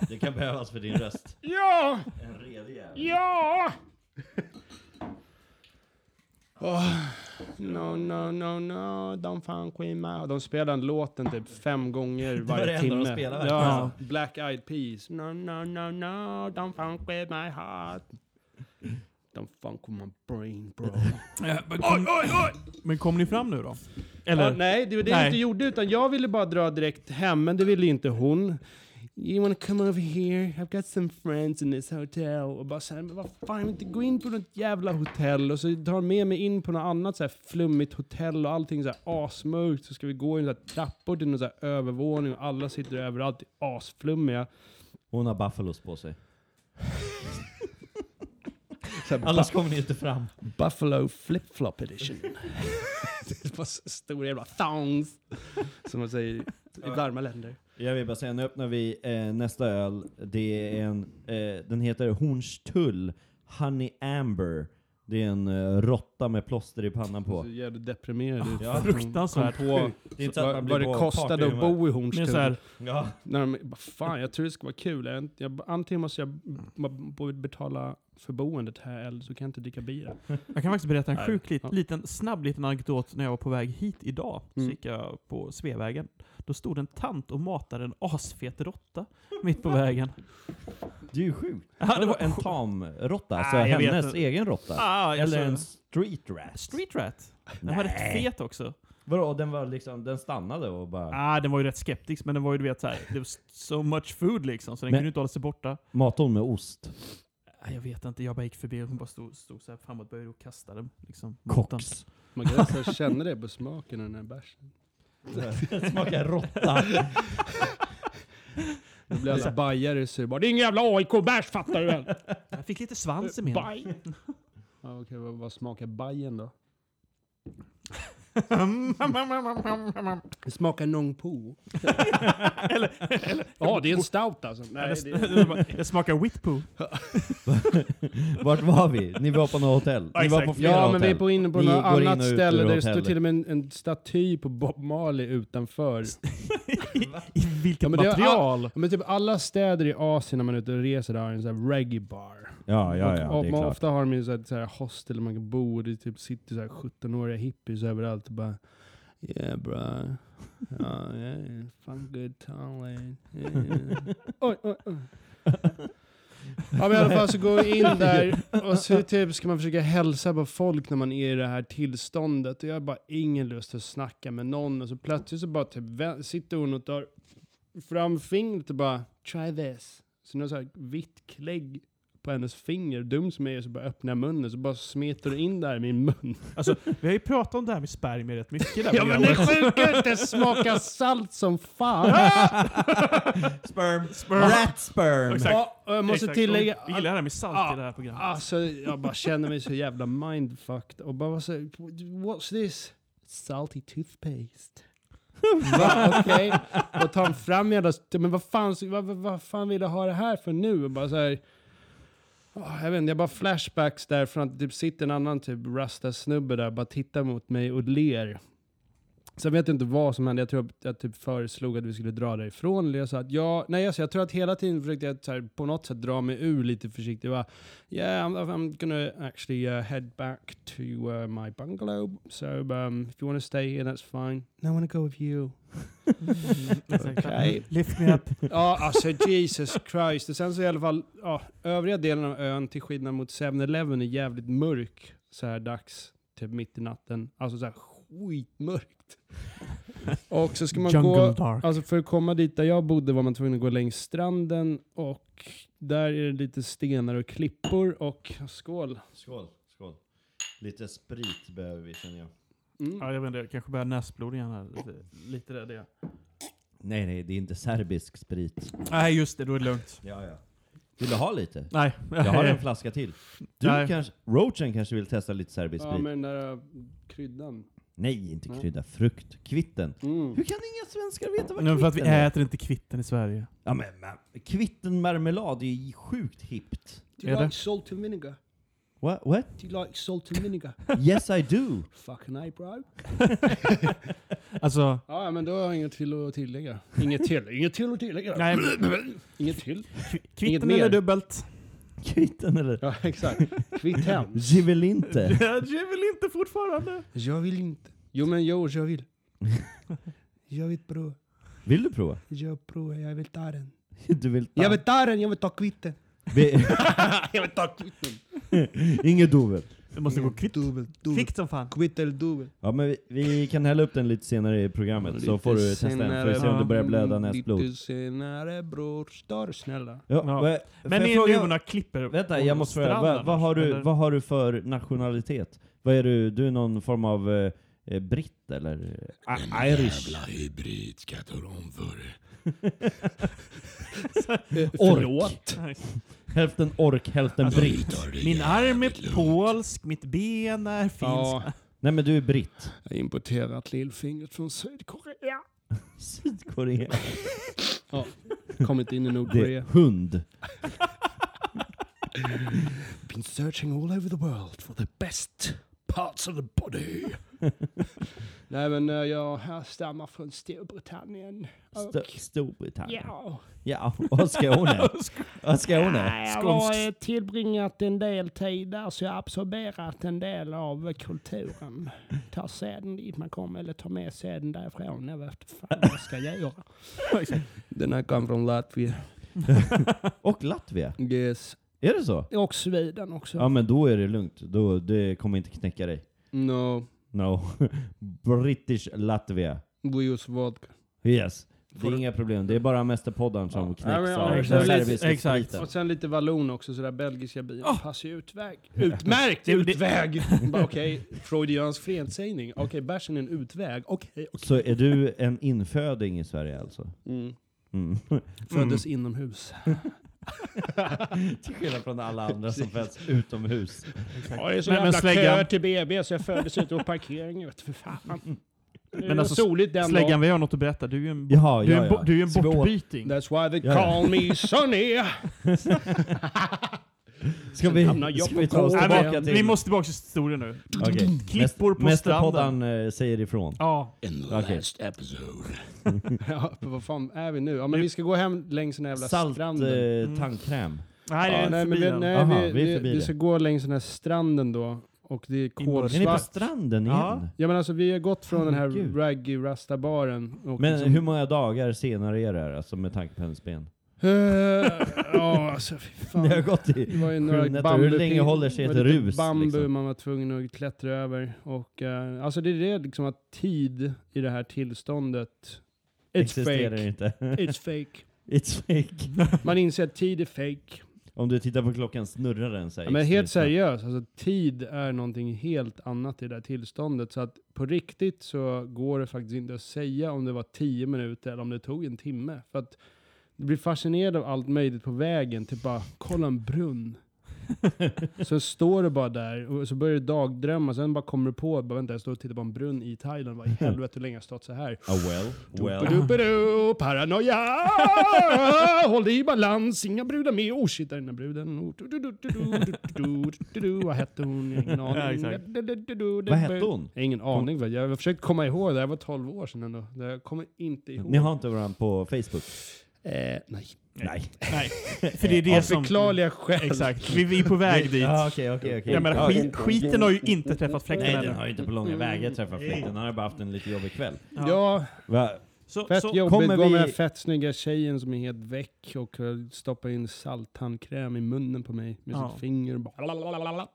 Det kan behövas för din röst. Ja! En redig jävel. Ja! Åh, no, no, no, no, don't funk with my... De spelar den låten typ fem gånger var det varje enda timme. de verkligen. ja, Black Eyed Peas. No, no, no, no, don't funk with my heart. Don't funk with my brain, bro. men, kom, men kom ni fram nu då? Eller? Ja, nej, det var det Nej. jag inte gjorde, utan jag ville bara dra direkt hem, men det ville inte hon. You wanna come over here? I've got some friends in this hotel. Och bara såhär, men vad fan, inte gå in på något jävla hotell. Och så tar de med mig in på något annat så här flummigt hotell och allting så här asmörkt. Så ska vi gå så här trappor till någon så här övervåning och alla sitter överallt, är asflummiga. Hon har buffalos på sig. Annars kommer ni inte fram. Buffalo flip-flop edition. det var så stora jävla thongs. Som man säger i varma länder. Jag vill bara säga, nu öppnar vi eh, nästa öl. Det är en, eh, den heter Hornstull Honey Amber. Det är en eh, råtta med plåster i pannan på. Så jävla deprimerad ut. Ja, fruktansvärt Kom på Det är inte så att vad, man blir vad det på kostade att partyhumör. bo i Men Hornstull. så här, Ja. När de, fan, jag tror det ska vara kul. Jag, jag, antingen måste jag b- betala för boendet här eller så kan jag inte dricka bira. jag kan faktiskt berätta en sjuk lit, liten, snabb liten anekdot när jag var på väg hit idag. Så Mm. gick jag på Sveavägen. Då stod en tant och matade en asfet råtta mitt på vägen. Det är ju sjukt. Ja, det var en tamråtta, alltså Ah, hennes egen råtta. Ah, jag Eller en street rat. Street Rat. Den var rätt fet också. Vadå, den var liksom, den stannade och bara... Ah, den var ju rätt skeptisk, men den var ju du vet såhär, det var so much food liksom, så den Men- kunde inte hålla sig borta. Matade hon med ost? Ah, Jag vet inte, jag bara gick förbi och hon bara stod, stod såhär framåtböjd och kastade liksom, mot den. Cox. Man kan nästan känna det på smaken av den här bärsen. Smakar råtta. Då blir alla bajare så det bara Det är ingen jävla AIK-bärs fattar du väl? Jag fick lite svans i min. Baj! Ja, okej, vad, vad smakar bajen då? Det smakar Nong Po. eller, Ja, det är en stout alltså. Nej, det, det, smakar Whitpoo. Vart var vi? Ni var på något hotell? Ja, Ni var på flera ja, men vi är på inne på något går in annat ställe där det står hotellet. till och med en, en staty på Bob Marley utanför. I, vilket Ja, men det är material? Ja, Men typ alla städer i Asien när man är ute och reser där har en sån här reggae bar. Ja, ja, ja, och, det är man, klart. ofta har de ju så här, hostel man kan bo och det typ sitter så här 17-åriga hippies överallt och bara Yeah bro. Ja, yeah, fun good time. Yeah. oj, oj, oj. Ja men i alla fall så går vi in där och så typ ska man försöka hälsa på folk när man är i det här tillståndet och jag har bara ingen lust att snacka med någon och så plötsligt så bara typ sitter hon och tar fram fingret och bara try this. Så något så här vitt klägg på hennes finger, dum som jag är, så bara öppnar jag munnen så bara smetar du in där i min mun. Alltså, vi har ju pratat om det här med spermier rätt mycket det här Ja men det sjuka är att det smakar salt som fan. Sperm. Sperm. Rat sperm. Exakt. Ja, och jag måste Exakt. tillägga, Vi gillar det här med salt i det här programmet. Alltså, jag bara känner mig så jävla mindfucked och bara så, what's this? Salty toothpaste. Va, Okej, och tar fram jävla, men vad fan, vad, vad, fan vill jag ha det här för nu? Och bara så här, jag vet inte, jag bara flashbacks där från att det typ sitter en annan typ rasta snubbe där bara tittar mot mig och ler. Så jag vet inte vad som hände. Jag tror att jag typ föreslog att vi skulle dra därifrån. Eller jag sa att ja, nej alltså, jag tror att hela tiden försökte jag så här, på något sätt dra mig ur lite försiktigt. Jag bara, yeah, I'm, I'm gonna actually uh, head back to uh, my bungalow. So um, if you want to stay here, that's fine. No, I want to go with you. Exakt. Okej. Lift me up. Ja, alltså Jesus Christ. Och sen så i alla fall, ja, övriga delen av ön till skillnad mot 7-Eleven är jävligt mörk så här dags, typ mitt i natten. Alltså så här skitmörkt. Och så ska man Jungle gå, dark. alltså för att komma dit där jag bodde var man tvungen att gå längs stranden och där är det lite stenar och klippor och skål. Skål, skål. Lite sprit behöver vi känner jag. Mm. Ja, jag vet inte, jag kanske börjar näsblod igen här. Lite, lite rädd är jag. Nej, nej, det är inte serbisk sprit. Nej, just det, då är det lugnt. Ja, ja. Vill du ha lite? Nej. Jag har en flaska till. Du Nej. kanske, Roachen kanske vill testa lite serbisk Ja, sprit? med den där uh, kryddan. Nej, inte Nej. krydda. Frukt. Kvitten. Mm. Hur kan inga svenskar veta vad Nu för att vi kvitten är? äter inte kvitten i Sverige. Ja, men, men kvittenmarmelad är ju sjukt hippt. Do you Är det? like salt and vinegar? What? What? Do you like salt and vinegar? Yes I do. Fucking A bro. Alltså, Ja, men då har jag inget till att tillägga. Inget till. Inget till att tillägga. nej, Inget till. kvi- kvitten mer. eller dubbelt? Kvitten eller? Ja, exakt. Kvitt hem. Givel inte. Jag vill inte fortfarande. Jag vill inte. Jo, men jo, jag vill. Jag vill prova. Vill du prova? Jag provar, jag vill ta den. Du vill ta? Jag vill ta den, jag vill ta kvitten. Vi- jag vill ta kvitten. Inget duvel. Det måste gå kvitt. Dubbel, dubbel. Kvickt som fan. Kvitt eller dubbel. Ja men vi, vi kan hälla upp den lite senare i programmet så får du testa den. Får vi se om du börjar blöda näsblod. Lite senare bror, stör snälla. Ja, Ja. vad- Men ni fråga- klipper Vänta, jag måste fråga. Vad, vad, har du, vad har du för nationalitet? Vad är du? Du är någon form av eh, eh, britt eller? Ah, Irish? hybrid ska jag tala om för dig. Nej. Hälften ork, hälften Alltså, britt. Min arm är polsk, mitt ben är finskt. Ja, Nej men du är britt. jag har importerat lillfingret från Sydkorea. Sydkorea. Kommit in i Det Nordkorea. är hund. Been searching all over the world for the best parts of the body. Nej men eh, jag härstammar från Storbritannien. St Och, Storbritannien. ja. Ja, och Skåne. Och Skåne. Nej, Jag har eh, tillbringat en del tid där så jag har absorberat en del av kulturen. Tar seden dit man kommer eller tar med seden därifrån. Jag vet inte fan vad jag ska göra. Den här kom från Latvia. Och Latvia. Yes. Är det så? Och Sweden också. Ja men då är det lugnt. Då, det kommer inte knäcka dig. No, No. British Latvia. we use vodka. Yes. Det är inga problem. Det är bara mästerpoddarn som Ja. knäcks Ja, av exakt. Exakt. Och sen lite vallon också, så där belgiska bilar Oh. passar ju utväg. Utmärkt utväg! Okej, Freudiansk felsägning. Okej, bärsen är en utväg. Okej, okej. Så är du en inföding i Sverige alltså? Mm. Mm. Föddes inomhus. Till skillnad från alla andra som föds utomhus. Ja, det är så Men- men jävla släggan- kö till BB så jag föddes ute på parkeringen. Vet du, för fan. Men alltså, soligt den Släggan, vi har något att berätta. Du är ju en, Jaha, du är ja, en, ja. du är en bortbyting. That's why they call me Sonny. Ska vi, hamnar jag ska vi ta oss. Nej, tillbaka men, till... vi måste tillbaka till historien nu. Okej. Klippor på Mästerpoddarn eh, säger ifrån. Ja, In the Okej. last episode. ja, vad fan är vi nu? Ja, men vi ska gå hem längs den här jävla Salt stranden. eh, tandkräm. nej, det Ja, nej, men vi, nej, Aha, vi, vi är vi, förbi vi det. ska gå längs den här stranden då. Och det är Är ni på kolsvart. stranden Ja. igen? Ja men alltså vi har gått från den här raggy rasta baren. Och Men liksom- hur många dagar senare är det här, alltså med tanke på hennes ben? Eh, Ja alltså fy fan. Det har gått i var ju sju några nätter. bambu, Hur länge håller sig ett var lite rus? Bambu liksom? man var tvungen att klättra över. Och eh, alltså det är det liksom att tid i det här tillståndet. It's Existerar fake. inte. It's fake. It's fake. Man inser att tid är fake. Om du tittar på klockan snurrar den sig. Ja, men helt seriöst, alltså tid är någonting helt annat i det här tillståndet. Så att på riktigt så går det faktiskt inte att säga om det var 10 minuter eller om det tog en timme. För att du blir fascinerad av allt möjligt på vägen. Typ bara, kolla en brunn. så står du bara där och så börjar du dagdrömma. Sen bara kommer du på, bara, vänta jag står och tittar på en brunn i Thailand. Vad i helvete hur länge har jag stått så här? Ah well, well. Du, du, du, paranoia! Håll dig i balans, inga brudar med. Oh shit, där är den där bruden. Vad hette hon? Ingen aning. vad hette hon? Ingen aning. Jag har försökt komma ihåg det. Det var 12 år sedan ändå. Jag kommer inte ihåg. Ni har inte varandra på Facebook? Eh, nej. Nej. Nej, för det är det Av som... förklarliga skäl. Exakt, vi, vi är på väg dit. Ja, okej, okej, okej. Jag menar, skit, skiten har ju inte träffat fläkten Nej, den ännu. har ju inte på långa vägar träffat fläkten. Han har bara haft en lite jobbig kväll. Ja, Va? Så, fett så, jobbigt. kommer Gå med vi- den här fett snygga tjejen som är helt väck och eh, stoppar in salttandkräm i munnen på mig med Ja. sitt finger. och Bara lalalala.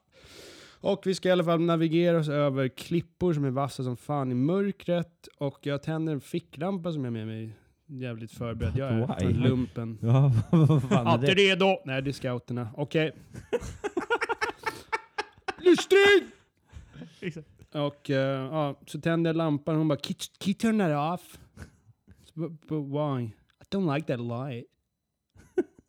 Och vi ska i alla fall navigera oss över klippor som är vassa som fan i mörkret. Och jag tänder en ficklampa som jag har med mig. Jävligt förberedd jag är. Från lumpen. Ja, vad fan är Alltid det? redo! Nej, det är scouterna. Okej. Lystring! Exakt. Och eh, ja, så tänder jag lampan och hon bara can you turn that off? Så, but, but why? I don't like that light.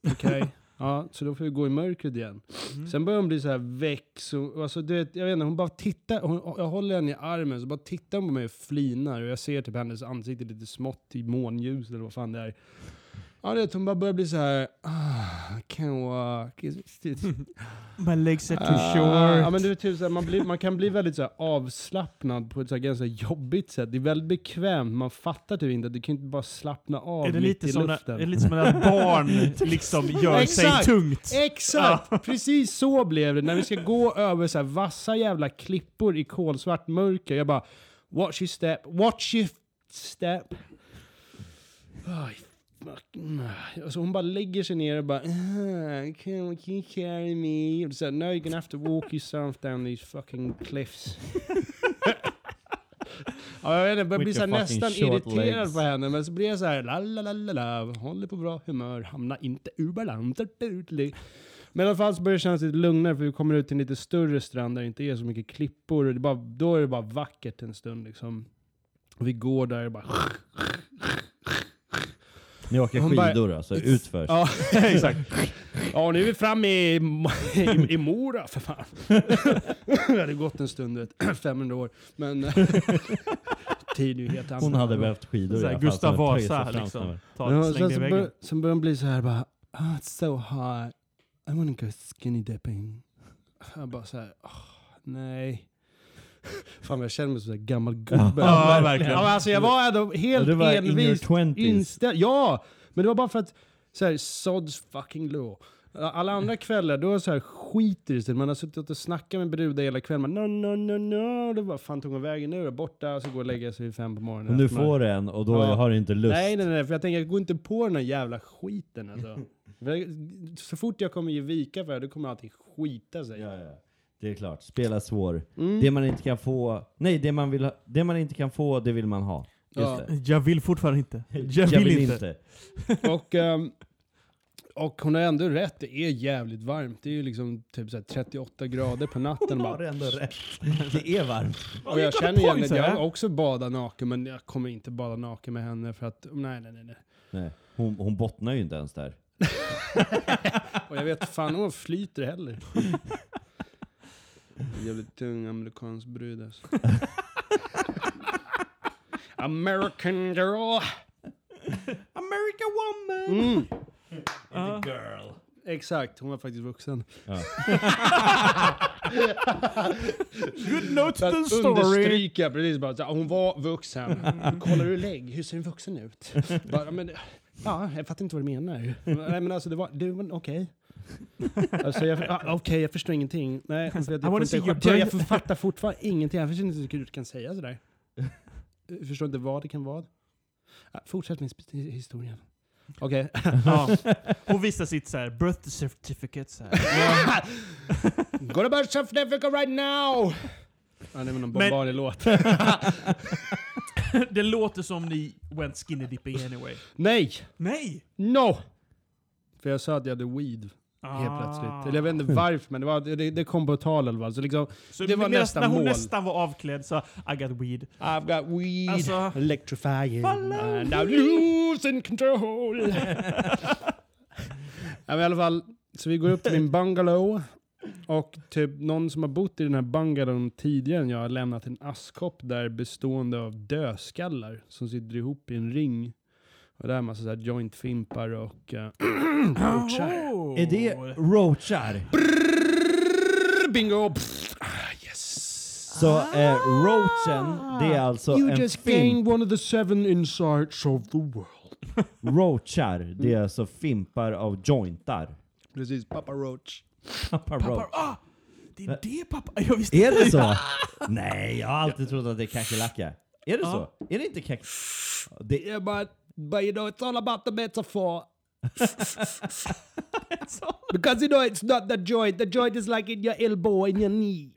Okej. Ja, så då får vi gå i mörkret igen. Mm. Sen börjar hon bli så här väck. Så, alltså, du vet, jag vet inte, hon bara tittar. Hon, jag håller henne i armen så bara tittar hon på mig och flinar. Och jag ser typ hennes ansikte lite smått i månljus eller vad fan det är. Ja, det, hon bara börjar bli så här. Ah, I can't walk. My legs are too Ah, short. Ja, men det är typ så här, man, blir, man kan bli väldigt så här, avslappnad på ett så här, ganska jobbigt sätt. Det är väldigt bekvämt. Man fattar typ inte att du kan inte bara slappna av är det mitt lite i som när, luften. är det lite som när barn liksom gör sig Exakt. tungt? Exakt! Precis så blev det. När vi ska gå över så här vassa jävla klippor i kolsvart mörker. Jag bara, watch your step, watch your step. Oj, fuck. Alltså hon bara lägger sig ner och bara, ah, can, you carry me? Och så här, no you're gonna have to walk yourself down these fucking cliffs. Ja, jag vet inte, jag börjar bli så nästan irriterad legs. på henne, men så blir jag så här, la la la la la, håller på bra humör, hamnar inte ur balans. Men i alla fall så börjar det kännas lite lugnare för vi kommer ut till en lite större strand där det inte är så mycket klippor. Och det bara, då är det bara vackert en stund liksom. Och vi går där och bara... Ni åker Hon bara- skidor alltså, utför. Ja, exakt. Ja, nu är vi framme i, i, i Mora för fan. det hade gått en stund, vet. 500 år. Men tid är helt Hon annorlunda. hade behövt skidor i Såhär alla fall, Gustav så hon Vasa liksom. Ta, Ja, sen, i så väggen. bör, sen började de bli så här bara, oh, it's so hot. I wanna go skinny dipping. Jag bara så här, "Åh, nej. Fan jag känner mig som en gammal gubbe. Ja, verkligen. Ja, men alltså jag var ändå Ja, helt du var envist inställd. Ja, men det var bara för att så här, sods fucking law. Alla andra kvällar, då så här, skiter det sig. Man har suttit och snackat med brudar hela kvällen. Man, no, no, no, no. Det bara, fan tog hon vägen nu då? Borta, och så går och lägga sig vid fem på morgonen. Efter man- får du en och då Ja. har du inte lust. Nej, nej, nej, för jag tänker, jag går inte på den här jävla skiten alltså. Så fort jag kommer ge vika för det, då kommer allting skita sig. Ja, ja. Det är klart. Spela svår. Mm. Det man inte kan få... Nej, det man, vill ha, det man inte kan få, det vill man ha. Just Ja. det. Jag vill fortfarande inte. Jag, vill, inte. Och, ehm, och hon har ändå rätt, det är jävligt varmt. Det är ju liksom typ så här 38 grader på natten. Hon bara. har ändå rätt. Det är varmt. Och jag känner igen det, jag har jag. också badat naken, men jag kommer inte bada naken med henne för att, nej, nej, nej. nej. Nej, hon, hon bottnar ju inte ens där. Och jag vet fan om hon flyter heller. Jävligt tung amerikansk brud alltså. American girl. America woman! Mm. Ja. Girl. Exakt, hon var faktiskt vuxen. Ja. Good note to the att story. understryka precis bara, så hon var vuxen. Kollar du lägg? Hur ser en vuxen ut? Bara, men, ja, jag fattar inte vad du menar. Nej men alltså det var, det var okej. Alltså jag, ah, okej, jag förstår ingenting. Nej, jag, får see inte, jag, jag fattar fortfarande ingenting. Jag förstår inte hur du kan säga sådär. Jag förstår inte vad det kan vara. Ah, fortsätt med historien. Okej. Ja. Hon visar sitt så här birth certificate. Så här. Go to birth certificate right now! Ja, det var någon Bob-Marley-låt. det låter som ni went skinny dipping anyway. Nej! Nej! No! För jag sa att jag hade weed. Helt Ah. plötsligt. Eller jag vet inte varför, men det, var, det, det kom på tal i alla fall. Så liksom, Så Det var medan- nästa när hon mål. nästan var avklädd så I got weed. I've got weed, Alltså, electrifying, and I'm losing control. ja, I alla fall, så vi går upp till min bungalow. Och typ någon som har bott i den här bungalowen tidigare än jag har lämnat en askkopp där bestående av dödskallar som sitter ihop i en ring. Och där är massa så här jointfimpar och... Uh, oh. Är det roachar? Bingo! Ah, yes! Så eh, roachen, det är alltså You en just fimp. gained one of the seven insights of the world. Roachar, det är alltså fimpar av jointar. Precis, Papa Roach. Pappa Pappa, roach. ah, det är det pappa... Jag visste Är det så? Nej, jag har alltid trott att det är kackerlacka. Är det så? Är det inte kack... Det, Yeah, but, but you know, it's all about the metaphor. Because you know, it's not the joint. The joint is like in your elbow in your knee.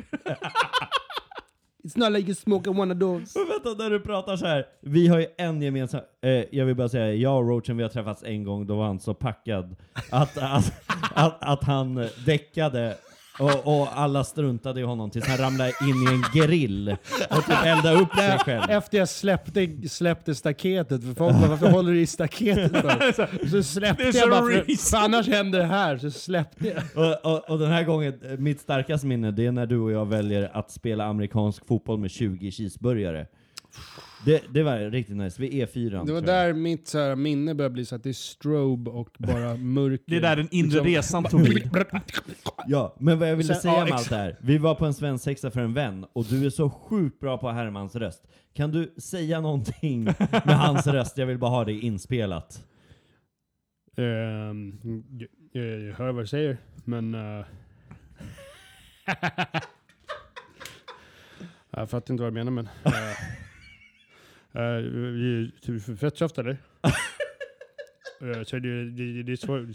it's not like you're smoking one of those. Men vänta, när du pratar så här. Vi har ju en gemensam... Eh, jag vill bara säga, jag och Roachen vi har träffats en gång, då var han så packad att, att, att, att han däckade och, och alla struntade i honom tills han ramlade in i en grill och typ eldade upp sig själv. Efter jag släppte, släppte staketet, för folk bara, varför håller du i staketet för? Så släppte jag bara, för, för annars händer det här. Så släppte jag. Och, och, och den här gången, mitt starkaste minne, det är när du och jag väljer att spela amerikansk fotboll med 20 cheeseburgare. Det, det var riktigt nice, vid E4. Det var jag. där mitt så här, minne började bli så att det är strobe och bara mörker. Det är där den inre Liksom- resan tog vid. Ja, men vad jag ville Sen- säga ja, med allt det här. Vi var på en svensexa för en vän, och du är så sjukt bra på Hermans röst. Kan du säga någonting med hans röst? Jag vill bara ha det inspelat. Ehm, jag, jag hör vad du säger, men... eh, jag fattar inte vad du menar, men... Uh, uh, fett tufft, eller? Eh, så det, det, det är svår,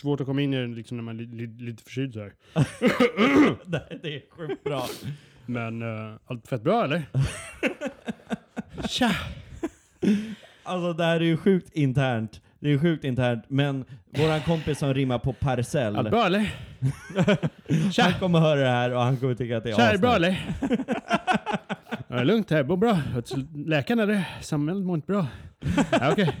svårt att komma in i den liksom, när man är li, li, lite förkyld så här. det, är sjukt bra. Men uh, allt fett bra, eller? Tja! Alltså det här är ju sjukt internt. Det är ju sjukt internt, men våran kompis som rimmar på parcell, Allt bra, eller? han kommer höra det här och han kommer tycka att det är Tja, är det bra eller? Ja, det är lugnt här, mår bra. Läkaren eller? Samhället mår inte bra. Ja, Okej.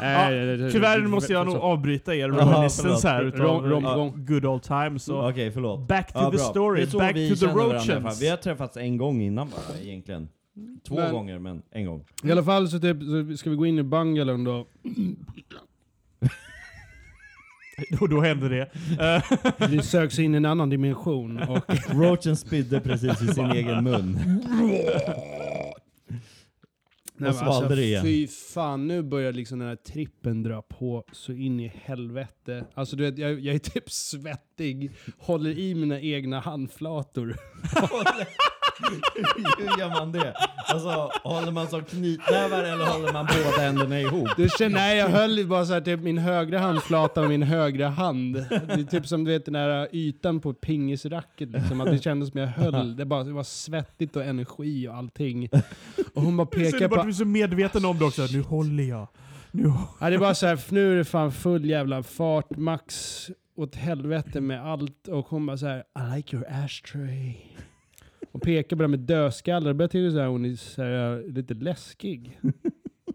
Det- det- Tyvärr det- måste jag nog avbryta er reminiscence här utav Rom- good old times. Så Okej, förlåt. back to Ja, the bra. story, Det är back to the roaches. Vi har träffats en gång innan bara egentligen. Två Men- gånger, men en gång. I alla fall så, typ, så ska vi gå in i bungalown då. Och då hände det. Vi söks in i en annan dimension. Och Roachen spydde precis i sin egen mun. Nej, Och alltså, det igen. Fy fan, nu börjar liksom den här trippen dra på så in i helvete. Alltså du vet, jag, jag är typ svettig, håller i mina egna handflator. Hur gör man det? Alltså, håller man som knytnävar eller håller man båda händerna ihop? Du känner, nej jag höll ju bara så här, typ min högra handflata med min högra hand. Det är typ som du vet den där ytan på pingisracket liksom, att det kändes som jag höll. Det, bara, det var svettigt och energi och allting. Och hon bara pekar på... du är så medveten om det också. Nu håller jag. Nu Ja, det är bara så här, nu är det fan full jävla fart, max åt helvete med allt. Och hon bara så här, I like your ashtray. Och pekar på det med dödskallar. Då börjar jag tycka här, hon är så här, lite läskig.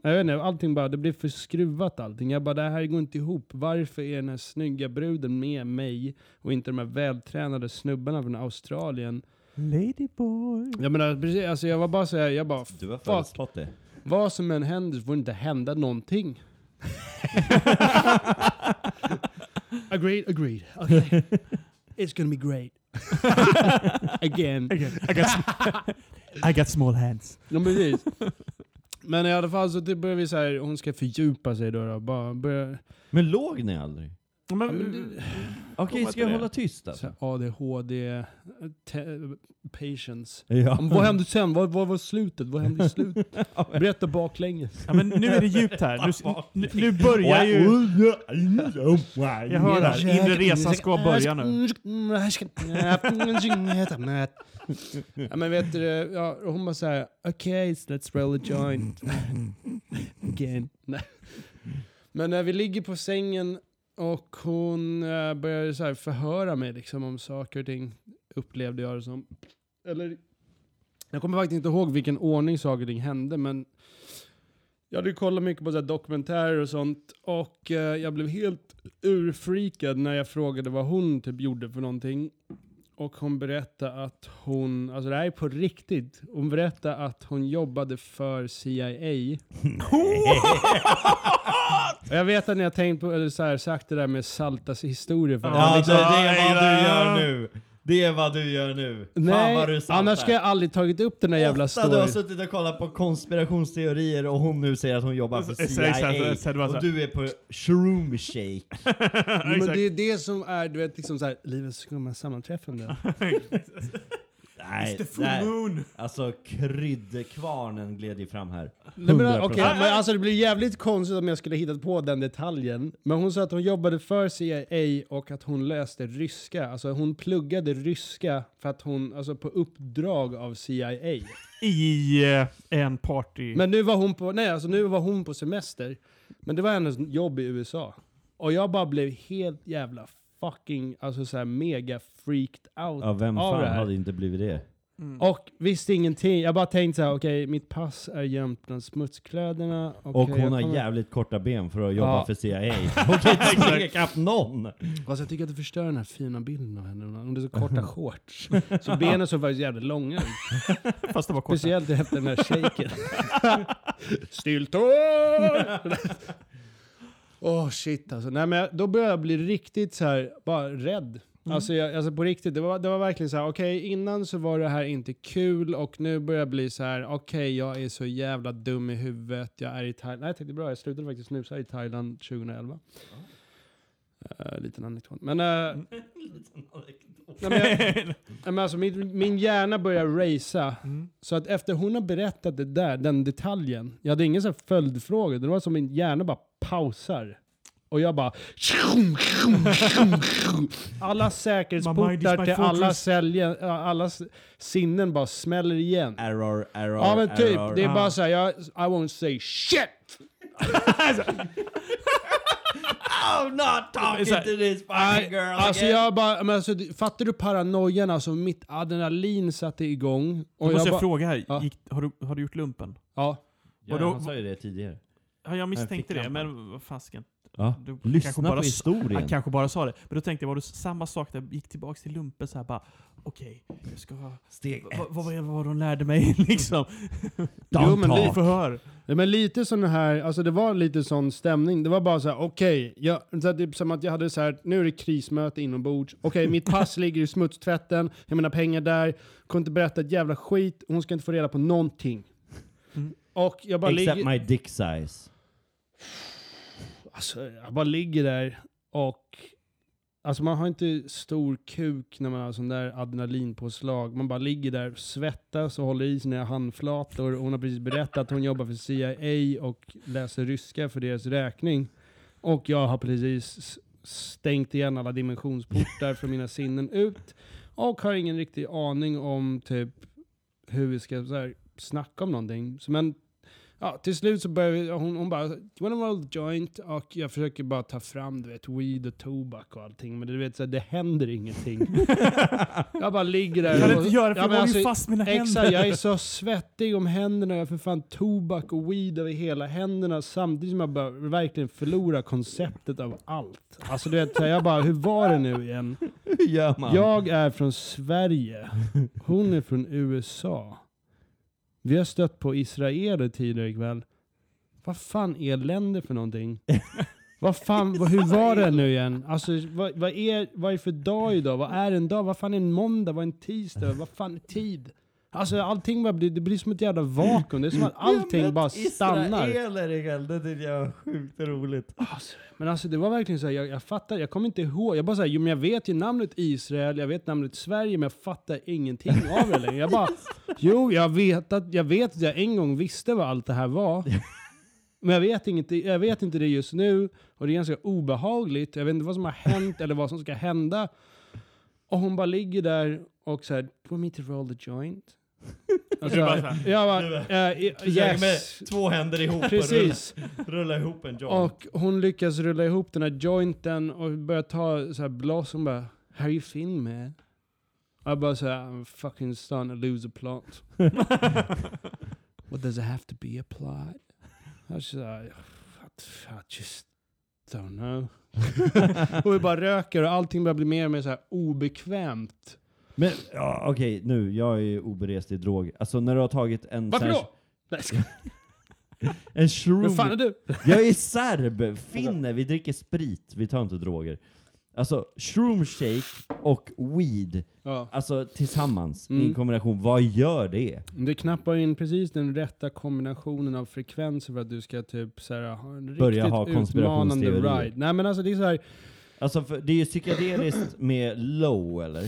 Jag vet inte, allting bara, det blir för skruvat allting. Jag bara, det här går inte ihop. Varför är den här snygga bruden med mig och inte de här vältränade snubbarna från Australien? Ladyboy. Jag menar, precis, alltså jag var bara så här, jag bara, Du har fuck. det. Vad som än händer så får det inte hända någonting. agreed, agreed. Okay. It's gonna be great. Again. Again, I, got I got small hands. Ja, precis. Men i alla fall så börjar vi så här, hon ska fördjupa sig då. då bara börja, Men låg ni aldrig? Men, ja, men det, Okej, ska jag hålla tyst så alltså? ADHD, te, patience. Ja. Men vad hände sen? Vad, vad var slutet? Vad hände i slutet? Berätta baklänges. ja, men nu är det djupt här. Nu, nu, nu börjar ju... Jag hör det här. Inre resan ska börja nu. ja, men vet du, ja, hon bara såhär, okej, let's roll a joint. Again. Men när vi ligger på sängen och hon uh, börjar så här förhöra mig liksom om saker och ting, upplevde jag det som. Eller, jag kommer faktiskt inte ihåg vilken ordning saker och ting hände, men jag hade ju kollat mycket på så här dokumentärer och sånt och eh, jag blev helt urfreakad när jag frågade vad hon typ gjorde för någonting. Och hon berättade att hon, alltså det här är på riktigt, hon berättade att hon jobbade för CIA. Jag vet att ni har tänkt på, eller så här, sagt det där med Saltas historia för Ja, det, det är vad du gör nu. Det är vad du gör nu. Fan Nej, vad du saltar. annars ska jag aldrig tagit upp den här jävla Ofta du har storyn. suttit och kollat på konspirationsteorier och hon nu säger att hon jobbar för Exakt, CIA. exakt, det var så Och du är på shroom shake. Men det är det som är, du vet, liksom så här, livets skumma sammanträffande. Nej, The full nej. moon. Alltså kryddkvarnen gled ju fram här. Nej, men, 100%. okej, men alltså det blir jävligt konstigt om jag skulle hittat på den detaljen. Men hon sa att hon jobbade för CIA och att hon läste ryska. Alltså hon pluggade ryska för att hon, alltså på uppdrag av CIA. I eh, en party. Men nu var hon på, nej alltså nu var hon på semester. Men det var hennes jobb i USA. Och jag bara blev helt jävla fucking, alltså såhär mega freaked out Ja, vem av det fan här. hade inte blivit det? Mm. Och visste ingenting. Jag bara tänkte så här: okej mitt pass är gömt bland smutskläderna. Och Okej, hon jag har kommer- jävligt korta ben för att jobba Ja. för CIA. Hon kan inte springa ikapp någon! Alltså jag tycker att det förstör den här fina bilden av henne. Hon har så korta shorts. Så benen såg faktiskt jävligt långa ut. Fast det var kort. Speciellt efter den här shaken. Stilltår! Åh shit alltså. Nej, men jag- då började jag bli riktigt så här, bara rädd. Alltså, jag, alltså på riktigt, det var, det var verkligen så här, okej innan så var det här inte kul och nu börjar jag bli så här, okej jag är så jävla dum i huvudet, jag är i Thailand. Nej jag tänkte bra, jag slutade faktiskt snusa i Thailand 2011. Uh, liten anekdot. Men, uh, nej, men, jag, nej, men alltså, min, min hjärna börjar racea. Mm. Så att efter hon har berättat det där, den detaljen, jag hade ingen sån här följdfråga, det var som min hjärna bara pausar. Och jag bara... Alla säkerhetsportar till alla, säljen, alla sinnen bara smäller igen. Error, error, Ja men typ, error. det är Ah. bara såhär, jag, I won't say shit! I'm not talking Så här- to this fucking girl alltså again. jag bara, men alltså, fattar du paranoian? Alltså mitt adrenalin satte igång. Då Och måste jag bara, fråga här, Ja. gick, har, du, har du gjort lumpen? ja. Ja, då- han sa ju det tidigare. Ja, jag misstänkte det, men vad fasiken. Ja. Du kanske Lyssna bara på historien. Han kanske bara sa det. Men då tänkte jag, var det samma sak där jag gick tillbaka till lumpen så här bara, okej, jag ska... Steg Vad vad var det vad de lärde mig liksom? Jo, men Li lite- förhör. Ja, men lite sån här, alltså det var lite sån stämning. Det var bara så här, okej, jag, så här, typ som att jag hade så här, nu är det krismöte inombords. Okej, mitt pass ligger i smutstvätten, jag menar pengar där, kommer inte berätta ett jävla skit, hon ska inte få reda på någonting. Mm. Och jag bara Except ligger... my dick size. Alltså, jag bara ligger där och... Alltså man har inte stor kuk när man har sån där adrenalinpåslag. Man bara ligger där, svettas och håller i sina handflator. Hon har precis berättat att hon jobbar för CIA och läser ryska för deras räkning. Och jag har precis stängt igen alla dimensionsportar från mina sinnen ut. Och har ingen riktig aning om typ hur vi ska så här, snacka om någonting. Så men Ja, till slut så börjar vi, hon, hon bara “You wanna roll the joint?” och jag försöker bara ta fram du vet, weed och tobak och allting, men du vet så här, det händer ingenting. jag bara ligger där Jag kan inte göra det för Ja, jag håller ju alltså, fast mina Exakt, händer. jag är så svettig om händerna, jag har för fan tobak och weed över hela händerna samtidigt som jag bara verkligen förlorar konceptet av allt. Alltså du vet, här, jag bara, hur var det nu igen? Hur gör man? Jag är från Sverige. Hon är från USA. Vi har stött på israeler tidigare ikväll. Vad fan är länder för någonting? vad fan, vad, hur var det nu igen? Alltså, vad, vad, är, vad är för dag idag? Vad är en dag? Vad fan är en måndag? Vad är en tisdag? Vad fan är tid? Alltså allting bara blir, det blir som ett jävla vakuum. Det är som att allting bara stannar. Israeler ikväll, det tyckte jag var sjukt roligt. Alltså, men alltså det var verkligen så här, jag, jag fattar, jag kommer inte ihåg. Jag bara säger, jo men jag vet ju namnet Israel, jag vet namnet Sverige, men jag fattar ingenting av det längre. Jag bara, jo jag vet att jag vet att jag en gång visste vad allt det här var. Men jag vet, inte, jag vet inte det just nu, och det är ganska obehagligt. Jag vet inte vad som har hänt eller vad som ska hända. Och hon bara ligger där och så här, do you want me to roll the joint? Alltså, Du bara så här, jag bara, eh, Försöker med yes. två händer ihop och Precis. rulla, rulla ihop en joint. Och hon lyckas rulla ihop den här jointen och börjar ta så här blås. Hon bara, how you feeling man? Och jag bara såhär, I'm fucking starting to lose a plot. What does it have to be a plot? Jag sa, I just don't know. och vi bara röker och allting börjar bli mer och mer så här obekvämt. Men ja, okej, nu, jag är oberest i drog. Alltså när du har tagit en... Varför sån här- då? Nej, ska, En shroom. vem fan är du? Jag är serb, finne, vi dricker sprit, vi tar inte droger. Alltså, shroom shake och weed, Ja. alltså tillsammans, i Mm. kombination, vad gör det? Det knappar in precis den rätta kombinationen av frekvenser för att du ska typ så här, ha en Börja riktigt ha utmanande konspirationsteorier. ride. Nej men alltså det är så här, Alltså för, det är ju psykedeliskt med low, eller?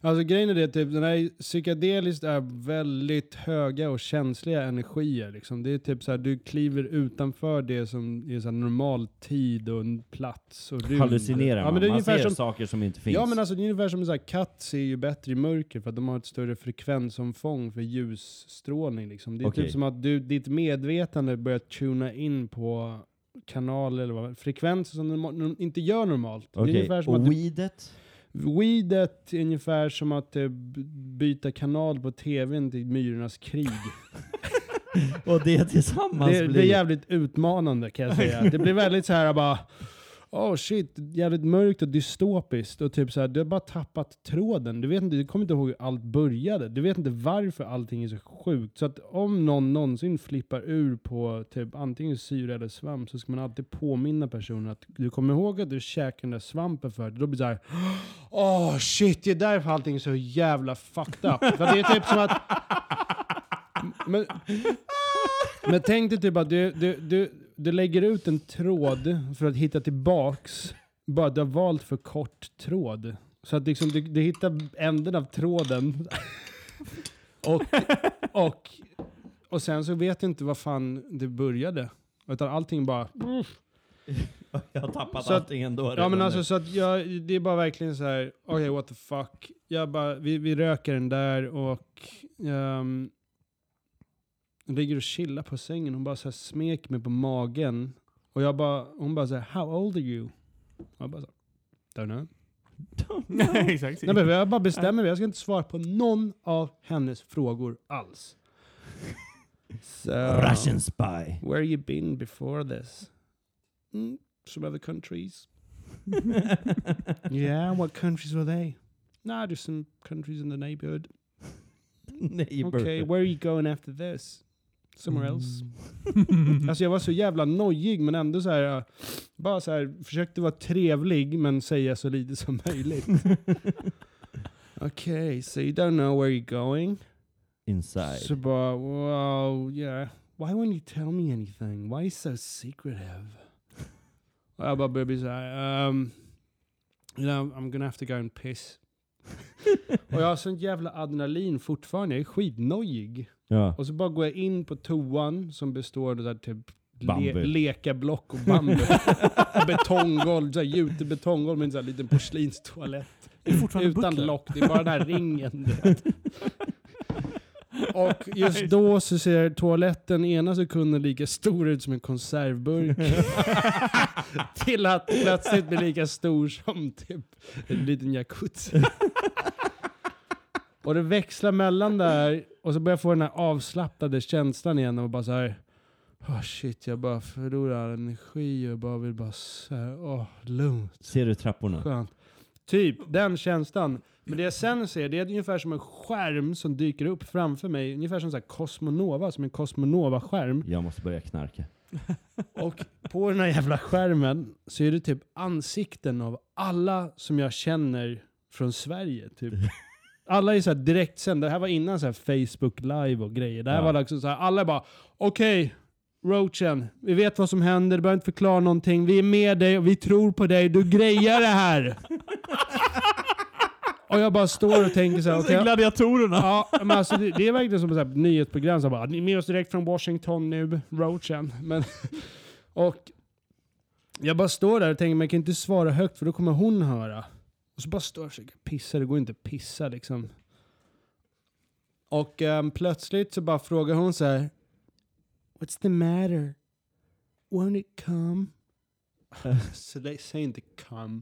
Alltså grejen är det typ, den här psykedeliskt är väldigt höga och känsliga energier liksom. Det är typ så här, du kliver utanför det som är så normal tid och en plats och rymd. Hallucinerar ja, man? men det är man ser som, saker som inte finns. Ja men alltså det är ungefär som en sån här katt ser ju bättre i mörker för att de har ett större frekvensomfång för ljusstrålning liksom. Det är Okej. typ som att du, ditt medvetande börjar tuna in på kanaler eller vad, frekvenser som norm- inte gör normalt. Okej, att och weedet? Weedet är ungefär som att eh, byta kanal på tvn till Myrornas krig. Och det tillsammans Det, det blir... är jävligt utmanande kan jag säga. Det blir väldigt så här bara Oh shit, jävligt mörkt och dystopiskt. Och typ så här, du har bara tappat tråden. Du, vet inte, du kommer inte ihåg hur allt började. Du vet inte varför allting är så sjukt. Så att om någon någonsin flippar ur på typ antingen syra eller svamp så ska man alltid påminna personen att du kommer ihåg att du käkade den där svampen för Då blir det såhär, åh Åh shit, det är därför allting är så jävla fucked up. För det är typ som att... Men, men tänk dig typ att du, du, du, du lägger ut en tråd för att hitta tillbaks. Bara du har valt för kort tråd. Så att liksom du, du hittar änden av tråden. och, och, och sen så vet du inte vad fan det började. Utan allting bara... Jag har tappat Så att- allting ändå. Ja men nu. alltså så att jag, det är bara verkligen så här. okej what the fuck. Jag bara, vi, vi röker den där och um, ligger och chillar på sängen. Hon bara så här smek mig på magen. Och jag bara, hon bara så här, how old are you? Och jag bara så, don't know. Nej, exakt. Nej, men jag bara bestämmer mig, jag ska inte svara på någon av hennes frågor alls. So, Russian spy. Where you been before this? Mm, some other countries. yeah, what countries were they? Nah, just some countries in the neighborhood. Neighbor. Okay, where are you going after this? Somewhere else. Mm. Alltså jag var så jävla nojig men ändå så här, äh, bara så här, försökte vara trevlig men säga så lite som möjligt. okay, so you don't know where you're going? Inside. Så bara, wow, yeah. Why won't you tell me anything? Why are you so secretive? Och jag bara började bli såhär, um, you know, I'm gonna have to go and piss. och jag har sånt jävla adrenalin fortfarande, jag är skitnojig. Ja. Och så bara går jag in på toan som består av där typ le Bambu. lekablock och bambu. betonggolv, så här gjutet betonggolv med en sån här liten porslinstoalett. Utan butler? lock, det är bara den här ringen. Och just då så ser toaletten ena sekunden lika stor ut som en konservburk. till att plötsligt bli lika stor som typ en liten jacuzzi. Och det växlar mellan där och så börjar jag få den här avslappnade känslan igen och bara så här. Oh shit, jag bara förlorar energi och bara vill bara såhär, åh, lugnt. Ser du trapporna? Skönt. Typ den känslan. Men det jag sen ser, det är ungefär som en skärm som dyker upp framför mig. Ungefär som så här Cosmonova, som en Cosmonova-skärm. Jag måste börja knarka. Och på den här jävla skärmen så är det typ ansikten av alla som jag känner från Sverige. Typ. Alla är så här direktsända. Det här var innan så Facebook live och grejer. Det här Ja. var liksom så här, alla bara okej, Roachen, vi vet vad som händer, du behöver inte förklara någonting. Vi är med dig och vi tror på dig, du grejar det här. och jag bara står och tänker så här, okej, Gladiatorerna. Ja, men alltså det, det är verkligen som ett nyhetsprogram. Så bara, ni är med oss direkt från Washington nu, Roachen. Men, och jag bara står där och tänker, men jag kan inte svara högt för då kommer hon höra. Och så bara står jag och försöker pissa, det går inte att pissa liksom. Och ehm, plötsligt så bara frågar hon så här. What's the matter? Won't it come? så det säger inte come.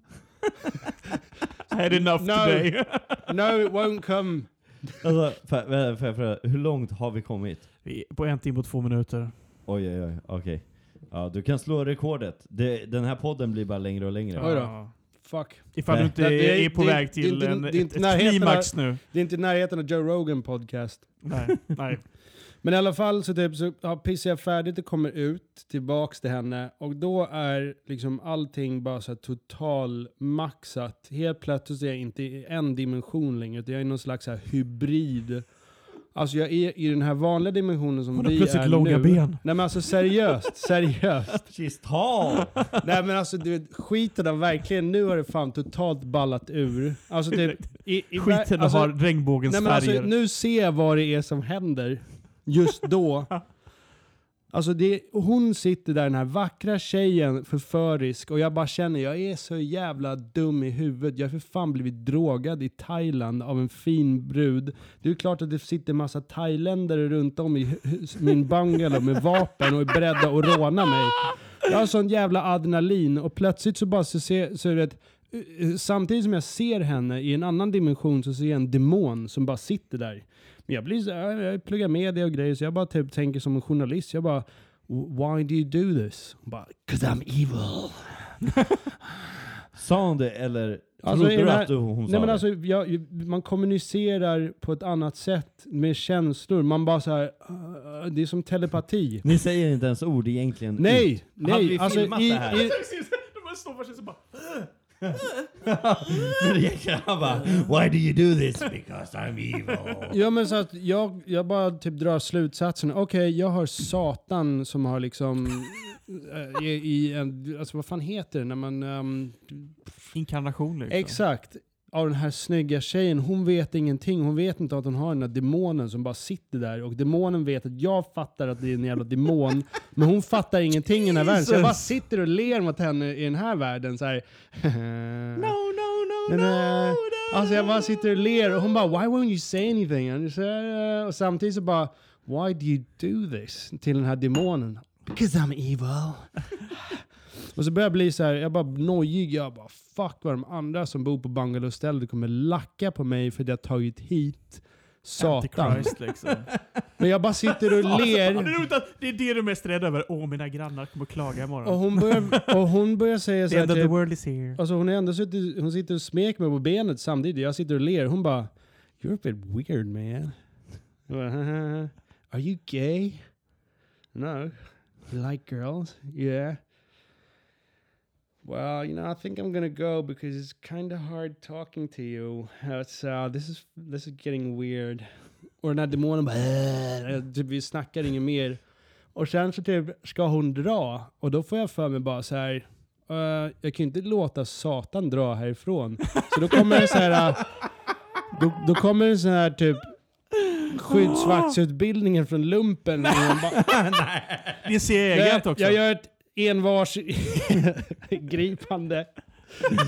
I had enough No. today. No, it won't come. Alltså, för, för, för, för, hur långt har vi kommit? Vi på en timme och två minuter. Oj, oj, oj. Okej. Ja, du kan slå rekordet. Det, den här podden blir bara längre och längre. Oj då. Fuck. Ifall du inte Det- det är- är på det- väg till inte- en, det inte ett, ett klimax nu. Det är inte i närheten av Joe Rogan podcast. Nej, nej. Men i alla fall så, typ, så ja, pissar jag färdigt och kommer ut tillbaks till henne och då är liksom allting bara så total maxat. Helt plötsligt är jag inte i en dimension längre utan jag är någon slags så här hybrid. Alltså jag är i den här vanliga dimensionen som Hon har vi plötsligt är långa nu. ben. Nej men alltså seriöst, seriöst. She's tall! Nej men alltså du vet, skiten har verkligen, nu har det fan totalt ballat ur. Alltså typ, i, i, Skiten alltså, har regnbågens Nej, men alltså, färger. nu ser jag vad det är som händer just då. Alltså det, hon sitter där, den här vackra tjejen, förförisk, och jag bara känner, jag är så jävla dum i huvudet. Jag har för fan blivit drogad i Thailand av en fin brud. Det är ju klart att det sitter massa thailändare runt om i min bungalow med vapen och är beredda att råna mig. Jag har sån jävla adrenalin och plötsligt så bara så ser så är det ett, eh, eh, Samtidigt som jag ser henne i en annan dimension så ser jag en demon som bara sitter där. Men jag blir så här, jag pluggar media och grejer så jag bara typ tänker som en journalist. Jag bara Why do you do this? Bara Cause I'm evil. Sa hon det eller Alltså, trodde i du att du, hon sa Nej men det? alltså, jag, man kommunicerar på ett annat sätt med känslor. Man bara så här, uh, det är som telepati. Ni säger inte ens ord egentligen. Nej, ut. Hade vi nej. Alltså, filmat i, det här? i, De bara står bara... Gick- han bara Why do you do this? Because I'm evil. Ja men så att jag, jag bara typ drar slutsatsen. Okej, jag har Satan som har liksom... äh, i, i en, alltså vad fan heter det när man... ehm, Inkarnation liksom. exakt. Av den här snygga tjejen. Hon vet ingenting. Hon vet inte att hon har den här demonen som bara sitter där. Och demonen vet att jag fattar att det är en jävla demon. men hon fattar ingenting i den här världen. Så jag bara sitter och ler mot henne i den här världen så här. No, no, no, Men, no, eh, no. Alltså jag bara sitter och ler och hon bara “Why won't you say anything?” så, eh, och samtidigt så bara “Why do you do this?” till den här demonen. “Because I'm evil”. och så börjar jag bli så här, jag bara nojig. Jag bara “Fuck vad de andra som bor på bungalowstället kommer lacka på mig för att jag tagit hit Satan. Liksom. Men jag bara sitter och ler. att det är det du är mest rädd över. Åh, mina grannar kommer klaga imorgon. Och hon börjar, och hon börjar säga så The här the typ, world is here. Alltså hon, är ändå suttit, hon sitter och smeker mig på benet samtidigt. Jag sitter och ler. Hon bara You're a bit weird man. Bara, "Haha. Are you gay? No. You like girls? Yeah. Well, you know, I think I'm gonna go because it's kind of hard talking to you. It's, uh, this is this is getting weird. Och den här demonen bara "Äh", typ, vi snackar inget mer. Och sen så typ ska hon dra och då får jag för mig bara så här. "Eh, jag kan ju inte låta Satan dra härifrån. Så då kommer det så här. eh, då, då kommer det så här typ skyddsvaktsutbildningen från lumpen. Bara, Det är jag, också. jag gör ett envars gripande.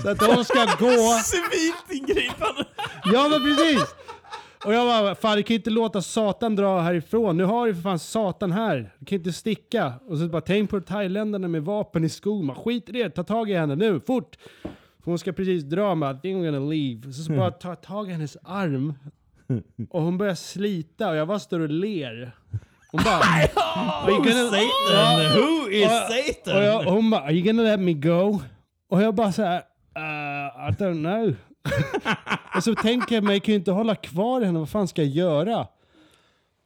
Så att hon ska gå. Civilt ingripande. Ja men precis! Och jag bara, fan du kan ju inte låta Satan dra härifrån. Nu har du för fan Satan här. Du kan inte sticka. Och så bara tänk på thailändarna med vapen i. Bara, Skit i det, ta tag i henne nu, fort! För hon ska precis dra, men I think I'm gonna leave. Så, så bara ta tag i hennes arm. Och hon börjar slita och jag bara står och ler. Hon bara... Are you gonna, Satan! Who is Satan? och, jag, hon bara, are you gonna let me go? Och jag bara så här, uh, I don't know. och så tänker jag mig, jag kan ju inte hålla kvar henne, vad fan ska jag göra?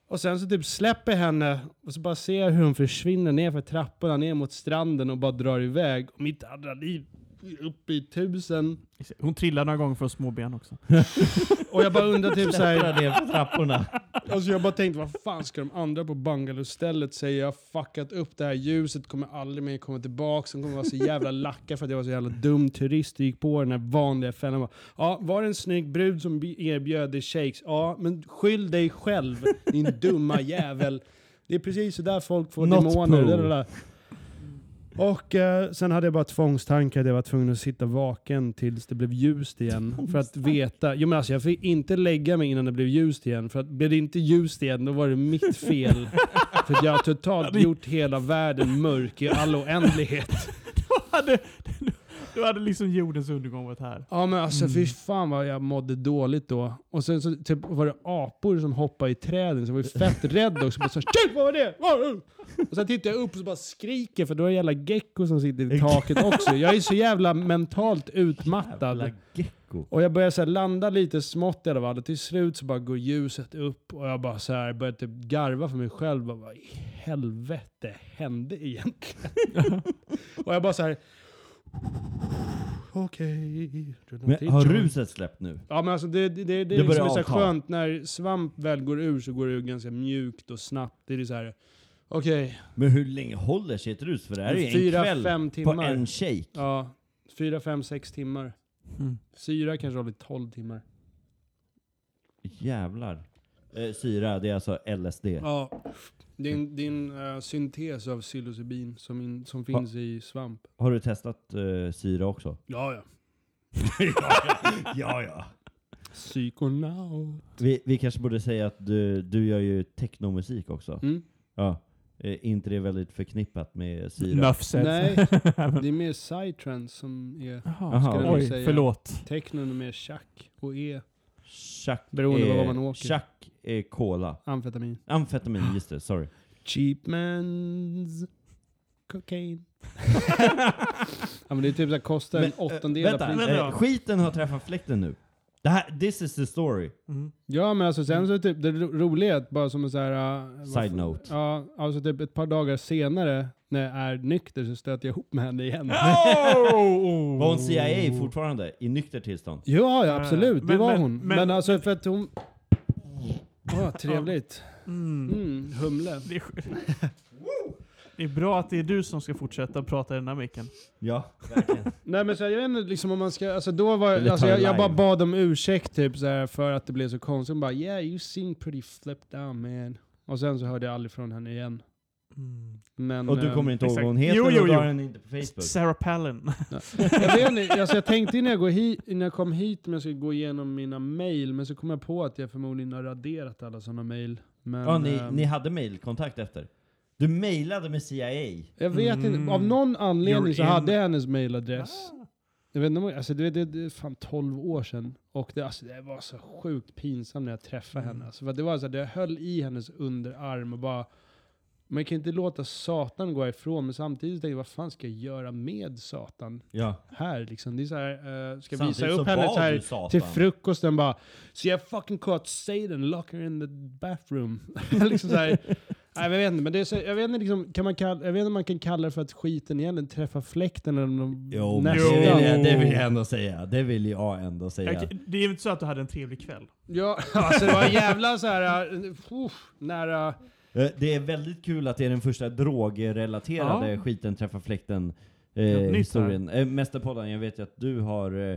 Och sen så typ släpper jag henne och så bara ser jag hur hon försvinner ner för trapporna, ner mot stranden och bara drar iväg. Och mitt adrenalin är uppe i tusen. Hon trillar några gånger från småben också. Och jag bara undrar typ så här, Klättrar ner för trapporna. Alltså jag bara tänkte, vad fan ska de andra på Bangalore-stället säga? Jag har fuckat upp det här ljuset, kommer aldrig mer komma tillbaka. De kommer vara så jävla lacka för att jag var så jävla dum turist och gick på den här vanliga fällan. Ja, var det en snygg brud som erbjöd dig shakes? Ja, men skyll dig själv, din dumma jävel. Det är precis så där folk får Not demoner. där. Och eh, sen hade jag bara tvångstankar jag var tvungen att sitta vaken tills det blev ljust igen. För att veta. Jo men alltså jag fick inte lägga mig innan det blev ljust igen. För att blev det inte ljust igen då var det mitt fel. för att jag har totalt gjort hela världen mörk i all oändlighet. Då hade, då hade liksom jordens undergång varit här. Ja men alltså fy fan vad jag mådde dåligt då. Och sen så typ, var det apor som hoppade i träden så jag var ju fett rädd också. Bara så, Shit vad var det? Och sen tittar jag upp och så bara skriker för då är det jävla gecko som sitter i taket också. Jag är så jävla mentalt utmattad. Jävla gecko. Och jag börjar så här landa lite smått i alla fall. Och till slut så bara går ljuset upp och jag bara så här börjar typ garva för mig själv. Vad i helvete hände egentligen? och jag bara så här. Okej. Men har ruset släppt nu? Ja men alltså det, det, det, det Det är liksom börjar så skönt när svamp väl går ur så går det ur ganska mjukt och snabbt. Det är så här. Okej, Men hur länge håller sig ett rus? För det här är ju en fyra, kväll fem på timmar. en shake. Ja, fyra, fem, sex timmar. Mm. Syra kanske håller 12 timmar. Jävlar. Eh, syra, det är alltså LSD. Ja, det är en, det är en eh, syntes av psilocybin som, in, som finns i svamp. Har du testat eh, syra också? Ja, ja. ja, ja. Psykonaut. Vi, vi kanske borde säga att du, du gör ju technomusik också. Mm. Ja. Eh, inte det väldigt förknippat med syra? Nuff said. Nej, det är mer psytrance som är Jaha, jag oj, säga. förlåt. technon är mer tjack och E, Chack Beroende på är- var man åker. Chack är cola. amfetamin. Amfetamin, just det. Sorry. Cheapmans cocaine. ja men det är typ såhär, kostar en Men, eh, åttondel av Vänta, priset. Men- eh, skiten har träffat fläkten nu. Det här, this is the story. Mm. Ja men alltså sen så är typ det ro- roliga är att bara som en så här, uh, vad Side fan- note. Ja, alltså typ ett par dagar senare när jag är nykter så stöter jag ihop med henne igen. Oh! Var hon CIA fortfarande? I nykter tillstånd? Ja, ja absolut. Det Men- var men- hon. Men, men- alltså för att hon... Åh, trevligt. Mm. Mm, humle. Det, är, det är bra att det är du som ska fortsätta prata i den här micken. Ja, verkligen. Nej men så här, jag vet inte liksom om man ska, alltså då var, Eller alltså ta jag, jag bara bad om ursäkt typ så här, för att det blev så konstigt. Hon bara yeah you seem pretty flipped down man. Och sen så hörde jag aldrig från henne igen. Men, Och du eh, kommer inte ihåg vad hon heter Jo, jo, jo. har henne inte på Facebook? Sarah Palin. jag, vet inte, alltså jag tänkte innan jag, går hit, innan jag kom hit om jag skulle gå igenom mina mail, men så kom jag på att jag förmodligen har raderat alla sådana mail. Men, Ja, ni, ehm, ni hade mailkontakt efter? Du mailade med CIA? Jag vet Mm. inte, av någon anledning You're så in. hade jag hennes mailadress. Jag vet inte, alltså det, det, det är fan 12 år sedan. Och det, alltså det var så sjukt pinsamt när jag träffade Mm. henne. Alltså för det var så att jag höll i hennes underarm och bara... Man kan inte låta Satan gå ifrån, men samtidigt tänkte jag, vad fan ska jag göra med Satan Ja. här liksom? Det är så här, eh, ska jag Samtidigt visa upp henne så här till frukosten bara Så jag fucking caught Satan, lock her in the bathroom. liksom så här, nej, jag vet inte, men det är så, jag vet inte, liksom, kan man kalla, jag vet inte om man kan kalla det för att skiten egentligen träffar fläkten eller de Jo, nästan. det vill, jag, det vill jag ändå säga. Det vill jag ändå säga. Jag- Det är ju inte så att du hade en trevlig kväll. Ja, alltså det var en jävla så här, uh, nära... Eh, Det är väldigt kul att det är den första drogrelaterade Ja. skiten träffar fläkten eh, historien. Eh, Mästerpodden, jag vet ju att du har, eh,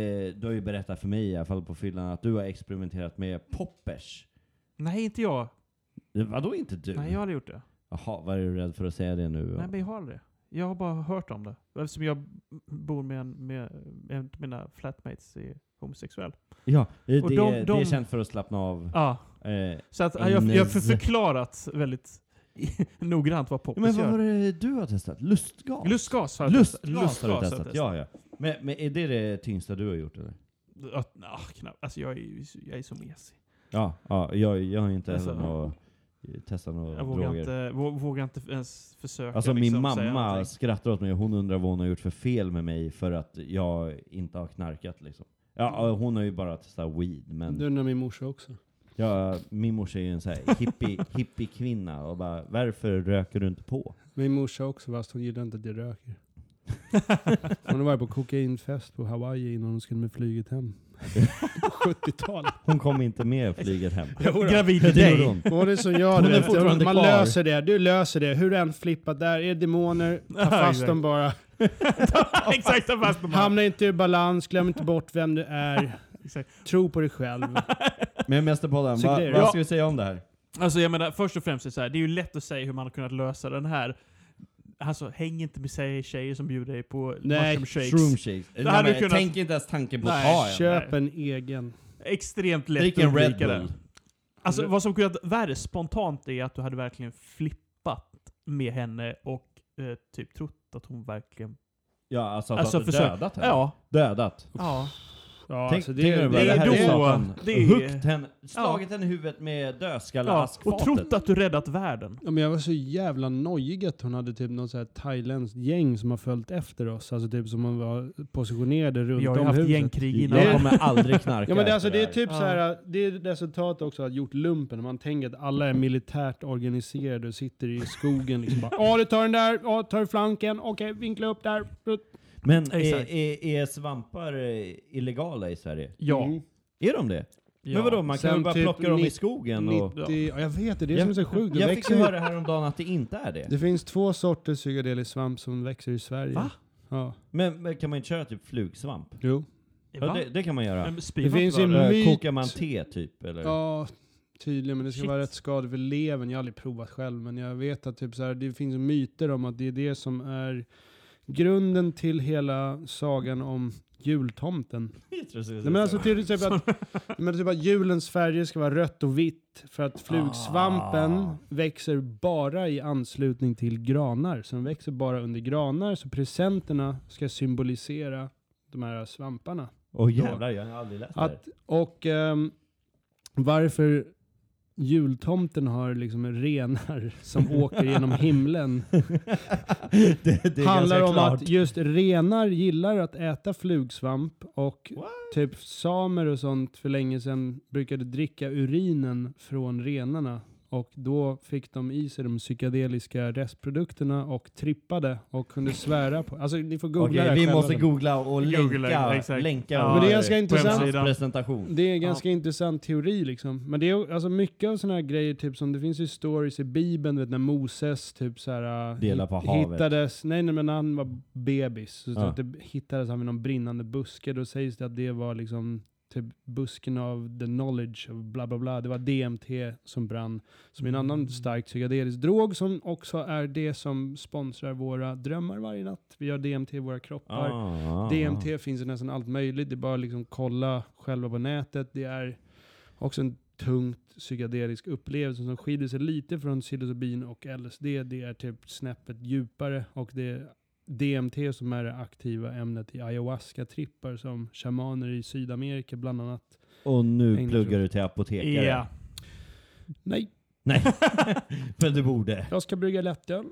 eh, du har ju berättat för mig i alla fall på fyllan att du har experimenterat med poppers. Nej, inte jag. Eh, Vadå inte du? Nej, jag har aldrig gjort det. Jaha, vad är du rädd för att säga det nu? Nej, men jag har aldrig det. Jag har bara hört om det. Eftersom jag bor med en, med en av mina flatmates är homosexuell. Ja, det, de- det är de- känt för att slappna av. Ja, Eh, så att, jag, jag har förklarat väldigt noggrant vad poppis men vad var gör. det du har testat? Lustgas? Lustgas har jag Lustgas, testat. har du Lustgas testat? Ja, ja. Men, men är det det tyngsta du har gjort eller? Att, ah, knappt. Alltså jag är, jag är så mesig. Ja, ja jag, jag har inte Alltså, något, testat några Jag vågar droger. inte, vå- vågar inte ens försöka Alltså min liksom, säga mamma skrattar åt mig hon undrar vad hon har gjort för fel med mig för att jag inte har knarkat liksom. Ja, hon har ju bara testat weed, men Du undrar min morsa också. ja, min morsa är ju en sån här hippie, hippie-kvinna och bara varför röker du inte på? Min morsa också, fast hon gillar inte att jag röker. Hon har varit på kokainfest på Hawaii innan hon skulle med flyget hem. På 70-talet. Hon kom inte med flyget hem. Gravid Det gjorde dig. hon. Hon är som jag, Hon är fortfarande Man kvar. löser det, du löser det. Hur du än flippat där, är det demoner, ta fast dem bara. Exakt, ta fast på. Hamna inte ur balans, glöm inte bort vem du är. Exakt. Tro på dig själv. Men Mästerpodden, vad, det- vad ska vi säga om det här? Alltså jag menar, först och främst är det så här, det är ju lätt att säga hur man har kunnat lösa den här. Alltså, häng inte med tjejer, tjejer som bjuder dig på Nej, mushroom shakes. Shroom shakes. Nej, hade men du kunnat- Tänk inte ens tanken på att Nej, ta en. Köp en egen. Extremt lätt Drick att en Red undvika det. Bull. Alltså vad som kunnat värre spontant är att du hade verkligen flippat med henne och eh, typ trott att hon verkligen... Ja, alltså, Alltså, alltså dödat henne. Ja. Dödat. Ja. Ja, Tänk, alltså tänk dig det, bara, det det är här då- det Huggit henne, slagit henne i huvudet med ja. dödskalle-askfatet. Och trott att du räddat världen. Ja, men jag var så jävla nojig att hon hade typ något så här thailändskt gäng som har följt efter oss. Alltså typ som man var positionerade runt Vi har ju om haft huset. gängkrig innan. Jag kommer aldrig knarka Ja men det, är alltså, det är typ Ja. så här, det är resultat också att gjort lumpen. Man tänker att alla är militärt organiserade och sitter i skogen liksom bara Ja du tar den där, ja tar du flanken, okej vinkla upp där. Men är, är, är svampar eh, illegala i Sverige? Ja. Mm. Är de det? ja. Men vadå, man kan Sen väl bara typ plocka dem i skogen och... 90, ja. jag vet det, det är det som är så sjukt. Jag fick växer, ju- höra häromdagen att det inte är det. det finns två sorters psykedelisk svamp som växer i Sverige. Va? Ja. Men, men kan man inte köra typ flugsvamp? Jo. Ja, Va? det, det kan man göra. Men Det finns en? Eh, myt- Kokar man te typ? Eller? Ja, tydligen. Men det ska Shit. vara rätt skadligt för levern. Jag har aldrig provat själv. Men jag vet att typ så här, det finns myter om att det är det som är grunden till hela sagan om jultomten. Nej, men alltså till exempel att, men typ att julens färger ska vara rött och vitt. För att flugsvampen Ah. växer bara i anslutning till granar. Så den växer bara under granar. Så presenterna ska symbolisera de här svamparna. Åh jävlar, jag har aldrig läst det här. Att, och ehm, varför jultomten har liksom renar som åker genom himlen det, det handlar om klart. att just renar gillar att äta flugsvamp och What? typ samer och sånt för länge sedan brukade dricka urinen från renarna och då fick de i sig de psykedeliska restprodukterna och trippade och kunde svära på. Alltså ni får googla Okej, det vi själva måste. Googla, googla och länka, exakt. länka Ja, Men det är ganska intressant. hemsidan. presentation. Det är en ganska intressant teori liksom. Men det är alltså mycket av sådana här grejer, typ som det finns ju stories i bibeln, vet, när Moses typ så här, äh, Delar på havet. hittades, nej, nej men när han var bebis, så, så Ja. att det hittades han vid någon brinnande buske, då sägs det att det var liksom typ busken av the knowledge of bla bla bla. Det var DMT som brann. Som är en Mm. annan stark psykedelisk drog som också är det som sponsrar våra drömmar varje natt. Vi har DMT i våra kroppar. Ah, DMT finns i nästan allt möjligt. Det är bara att liksom kolla själva på nätet. Det är också en tungt psykedelisk upplevelse som skiljer sig lite från psilocybin och LSD. Det är typ snäppet djupare och det DMT som är det aktiva ämnet i ayahuasca-trippar som shamaner i Sydamerika bland annat. Och nu pluggar du till apotekare. Ja. Nej, Nej, men du borde. jag ska brygga lättöl.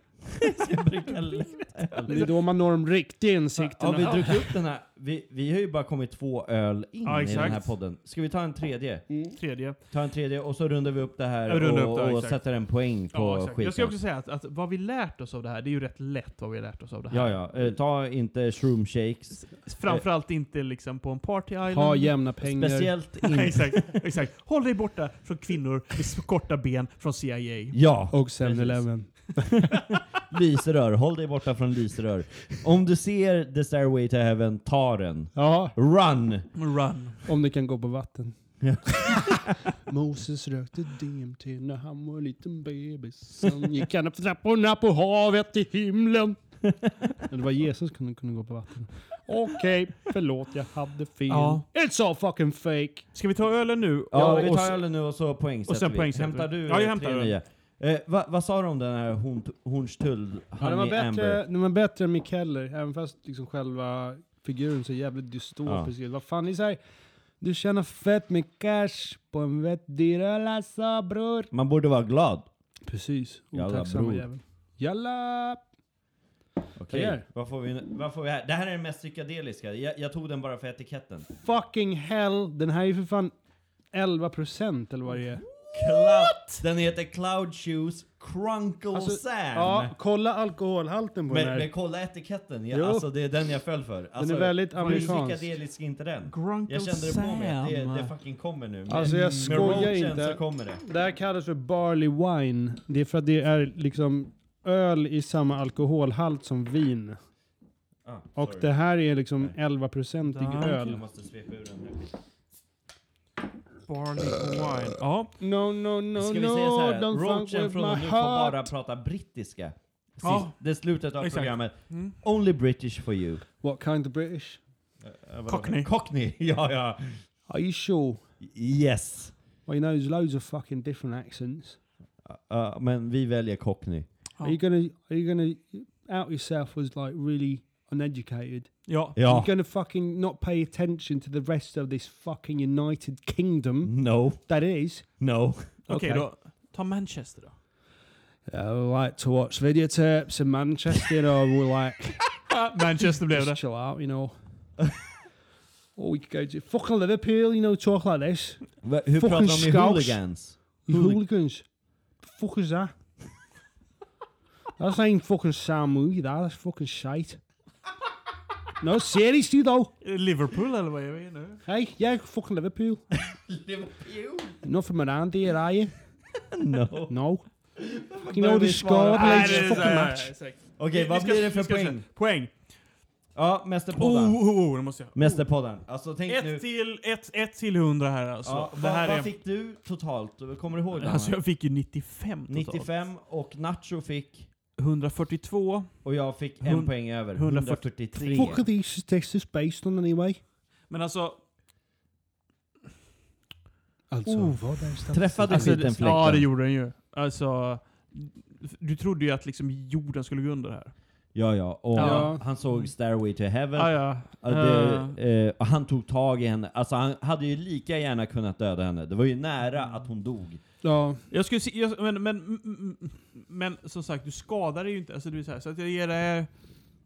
Ska brygga lättöl. Det är då man når de riktiga insikterna. Har vi druckit upp den här? Vi, vi har ju bara kommit två öl in Ja, i den här exakt. podden. Ska vi ta en tredje? Tredje. Ta en tredje och så rundar vi upp det här Ja, rundar och, upp det, och exakt. sätter en poäng på Ja, exakt. skiten. Jag ska också säga att, att vad vi lärt oss av det här, det är ju rätt lätt vad vi har lärt oss av det här. Ja, ja. Eh, ta inte shroom shakes. Framförallt inte liksom på en party island. Ha jämna pengar. Speciellt Nej, inte... exakt, exakt. Håll dig borta från kvinnor med s- korta ben från CIA. Ja, Och 7-Eleven. lysrör. Håll dig borta från lysrör. Om du ser The Stairway to Heaven, ta den. Ja, Run! Run. om det kan gå på vatten. Ja. Moses rökte DMT när han var en liten bebis. Sen gick han upp för trapporna på havet till himlen. Men det var Jesus som kunde, kunde gå på vatten. Okej, förlåt jag hade fel. Ja. It's all fucking fake. Ska vi ta ölen nu? Ja, vi och tar ölen nu och så poängsätter och sen vi. poängsätter Hämtar vi. du Ja, jag eh, hämtar tre öl. nya? Eh, vad, vad sa du om den här Horn, Hornstull? Ja, den, var bättre, den var bättre än Mick Heller, även fast liksom själva figuren så jävligt dystopisk ut. Vad fan, ni säger du tjänar fett med cash på en vettig öl alltså bror. Man borde vara glad. Precis, otacksamma jävel. Jalla! Okej, vad, får vi, vad får vi här? Det här är den mest psykedeliska. Jag, jag tog den bara för etiketten. Fucking hell, den här är ju för fan 11% eller vad det är. Cloud, den heter Cloud Shoes Crunkle Alltså, Sam. Ja, kolla alkoholhalten på den Men, här. men kolla etiketten, Jo. alltså det är den jag föll för. Alltså, väldigt Hur amerikansk. psykedelisk är inte den? Grunkle Jag kände det på mig, att det, Sam. det fucking kommer nu. Med, Alltså, jag med skojar roachen inte. så kommer det. Det här kallas för barley wine. Det är för att det är liksom öl i samma alkoholhalt som vin. Ah, Och sorry. det här är liksom 11% Tack. öl. Jag måste svepa ur den här. Barley wine. Ja. No, no, no, Ska vi no, säga så här, don't fuck roachen with från och my nu får bara prata brittiska. Sist, Ja. Det är slutet av Exakt. programmet. Mm. Only British for you. What kind of British? Cockney. Cockney, ja ja. Are you sure? Yes. Well, you know, there's loads of fucking different accents. Uh, men vi väljer Cockney. Ja. Are you gonna, are you gonna out yourself as like really uneducated? Ja. Ja. You're gonna fucking not pay attention to the rest of this fucking United Kingdom No, that is. no. Okej Okej. då. Ta Manchester då. I like to watch videotapes in Manchester. You know, we're like Manchester blev just det. chill out. You know. or we could go to fucking Liverpool. You know, talk like this. Va, hur Fucking pratar de i scouts. hooligans? You Hooli- hooligans. The fuck is that? That's ain't fucking sound movie. That that's fucking shite. No, seriously though. Liverpool eller vad är vi nu? Hey, yeah, fucking Liverpool. Liverpool? Not from around here, are you? No. No. You know the score så fucking match. Okej, Vi vad blir det för poäng? Poäng. Ja, Oh, Mästerpodden. oh, oh, det måste jag. Mästerpodden. Alltså tänk nu. Ett till, ett, ett till 100 här alltså. Ja, det vad, här vad är... fick du totalt? Kommer du ihåg det? Alltså jag fick ju 95 totalt. 95 och Nacho fick, 142. och jag fick en Hund- poäng över. 143. 143. Fuck are these statistics based on anyway? Men alltså... Alltså, Oh. vad är? Träffade alltså skiten fläkten? ja, det gjorde den ju. Alltså... Du trodde ju att liksom jorden skulle gå under här. Ja, ja. Och Ja. han såg Stairway to Heaven. Ja. Ja, det, eh, och han tog tag i henne. Alltså han hade ju lika gärna kunnat döda henne. Det var ju nära att hon dog. Ja, Jag skulle se, jag, men, men, mm, mm, men som sagt, du skadar dig ju inte. Alltså, du är så, här, så att jag ger det...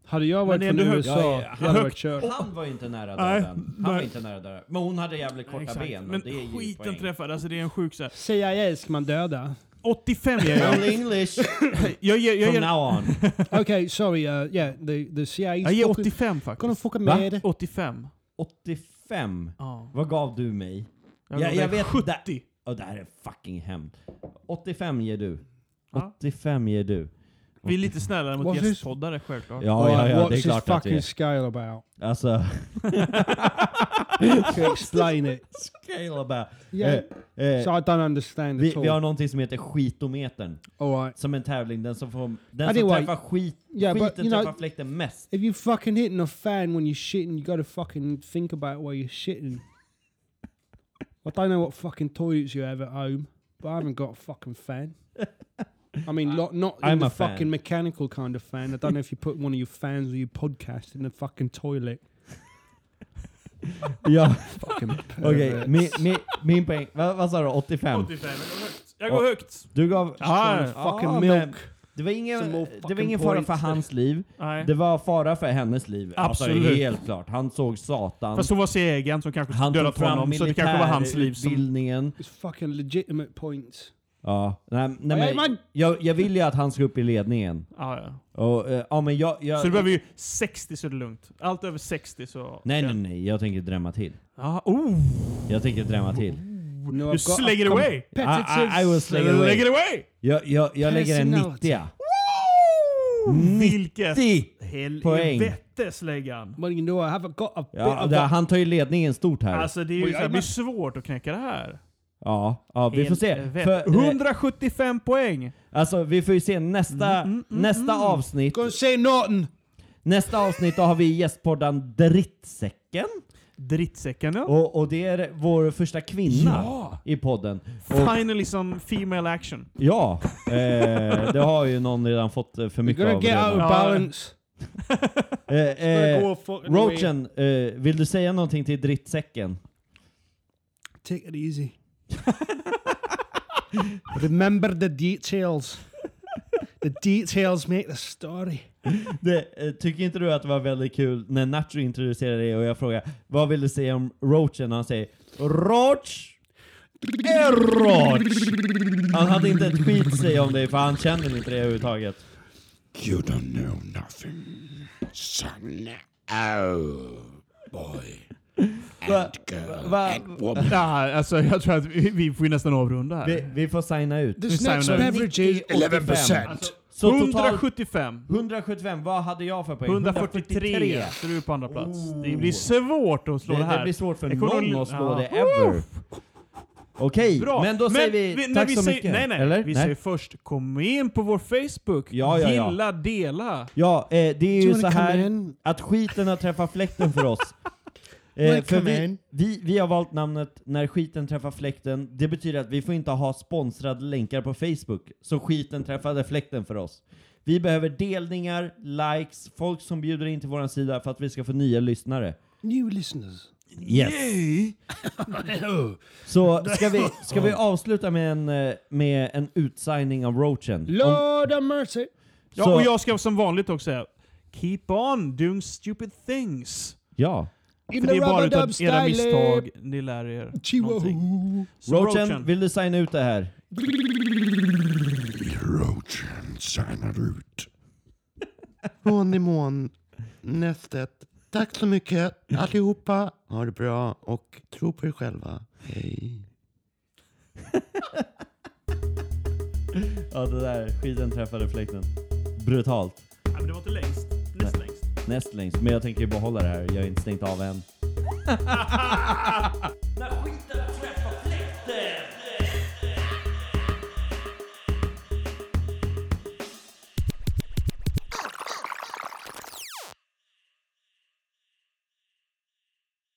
hade jag Men varit från. USA, Ja, ja, jag hade varit kört. Han var inte nära Nej, döden. Han var inte nära döden. Men hon hade jävligt korta Exakt. ben. Men det är skiten träffade, alltså det är en sjuk så här. CIA ska man döda. 85 ger jag. Only English Jag ger, jag from ger, now on. okay, sorry, uh, yeah, the, the CIA jag is ger fucking, 85 gonna faktiskt. fucking Va? murder. 85. 85. Ja. Vad gav du mig? Jag, jag dig vet 70. Och det här är fucking hemskt. 85 ger du. Ja. 85 ger du. Vi är lite snällare mot this? gästpoddare självklart. Ja, ja, ja, What's det är this klart att det fucking är. scale about? Alltså, Can you explain it? scale about. Yeah, Eh, eh, so I don't understand vi, at all. vi har någonting som heter skitometern. all right. Som en tävling, den som, får, den som Anyway, träffar skit, yeah, but, skiten you know- träffar fläkten mest. If you fucking hitting a fan when you're shitting, you gotta fucking think about where you're shitting. I don't know what fucking toilets you have at home, but I haven't got a fucking fan. I mean, lo- not in I'm the a fan. fucking mechanical kind of fan. I don't know if you put one of your fans or your podcast in the fucking toilet. Ja, Fucking okej. perverts. Min, min, min poäng, vad, vad sa du? 85? 85, jag går högt. Jag går högt. Du gav... Ja, fucking milk. men Det var ingen, more det var fucking ingen fara för hans liv. Nej. Det var fara för hennes liv. Absolut. Alltså, helt klart. Han såg Satan. Fast hon var segern som kanske han tog dödat fram honom, så det kanske var hans liv som... militärutbildningen. It's fucking legitimate points. Ja, nej, nej, men, man. jag, jag vill ju att han ska upp i ledningen. Ja, ja. Och, eh, ja, men jag, jag, Så du behöver ju 60 så är det lugnt. Allt över 60 så... Nej, nej, nej. Jag tänker drämma till. Ja, oh! Jag tänker drämma till. No, Du I've got slänger a away! I, I, I will sling it Lägg away. away! Jag, jag, jag lägger en Personality. 90. Vilket 90! poäng. helvete släggan. But you know, I haven't got a bit Ja, of det, a- han tar ju ledningen stort här. Alltså det är ju Oj, så här, det blir svårt att knäcka det här. Ja, ja, vi får se. Helvete. För, eh, 175 poäng! alltså, vi får ju se nästa, Mm, mm, mm, nästa mm. avsnitt. Gonna say nothing! Nästa avsnitt då har vi gästpodden Drittsäcken. Drittsäcken ja. Och, och det är vår första kvinna Ja! i podden. Och, Finally some female action. ja, eh, det har ju någon redan fått eh, för mycket gonna av get out of redan. Balance. Eh, eh, go. Roachen, eh, vill du säga någonting till Drittsäcken? Take it easy. Remember the details. The details make the story. Det, eh, tycker inte du att det var väldigt kul när Nacho introducerade det och jag frågade vad vill du säga om Roachen? Han säger Roach är Roach! Han hade inte ett skit att säga om det för han känner inte det överhuvudtaget. You don't know nothing, son. Oh, boy. Va, And girl. va, and woman. Ja, alltså jag tror att vi, vi får ju nästan avrunda här. vi, vi får signa ut. Next up. beverage is 11%. Alltså, Så totalt 175. 175, vad hade jag för poäng? 143 så du är på andra plats. Oh. Det blir svårt att slå det, Det, här. det blir svårt för någon att slå ja. det ever. Okej, Bra. men då säger vi, när tack vi så säger, mycket. Nej, nej. Eller? Vi nej? säger först, kom in på vår Facebook. Ja, ja, ja. Gilla, dela. Ja, eh, det är Do ju så här in? att skiten har träffat fläkten för oss. Eh, för vi, vi, vi har valt namnet När skiten träffar fläkten. Det betyder att vi får inte ha sponsrade länkar på Facebook, så skiten träffade fläkten för oss. Vi behöver delningar, likes, folk som bjuder in till våran sida för att vi ska få nya lyssnare. New listeners. Yes. Så ska vi, ska vi avsluta med en, eh, med en utsigning av Roachen? Lord have mercy. Ja, och jag ska som vanligt också säga, keep on doing stupid things. Ja. In För det är bara utav era misstag ni lär er någonting. Roachen, vill du signa ut det här? Roach signar ut. Från imorgon, nästet. Tack så mycket allihopa. Ha det bra och tro på er själva. Hej. Ja, det där skiten träffade fläkten. Brutalt. Ja, men det var inte längst. Näst längst. Men jag tänker ju behålla det här. Jag har inte stängt av än.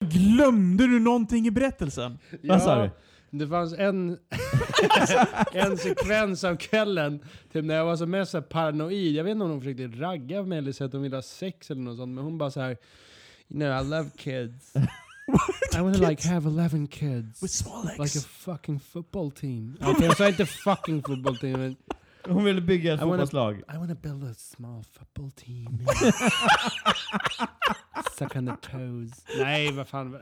Glömde du någonting i berättelsen? Vad sa du? Det fanns en, en sekvens av kvällen typ när jag var som mest så paranoid. Jag vet inte om hon försökte ragga mig eller så att hon ville ha sex eller något sånt. Men hon bara så här. You know, I love kids. I wanna like have 11 kids. With small legs. Like a fucking football team. Okej, jag sa inte fucking football team, men Hon ville bygga ett I wanna- fotbollslag. I wanna build a small football team. Suck on the toes. Nej, vad fan.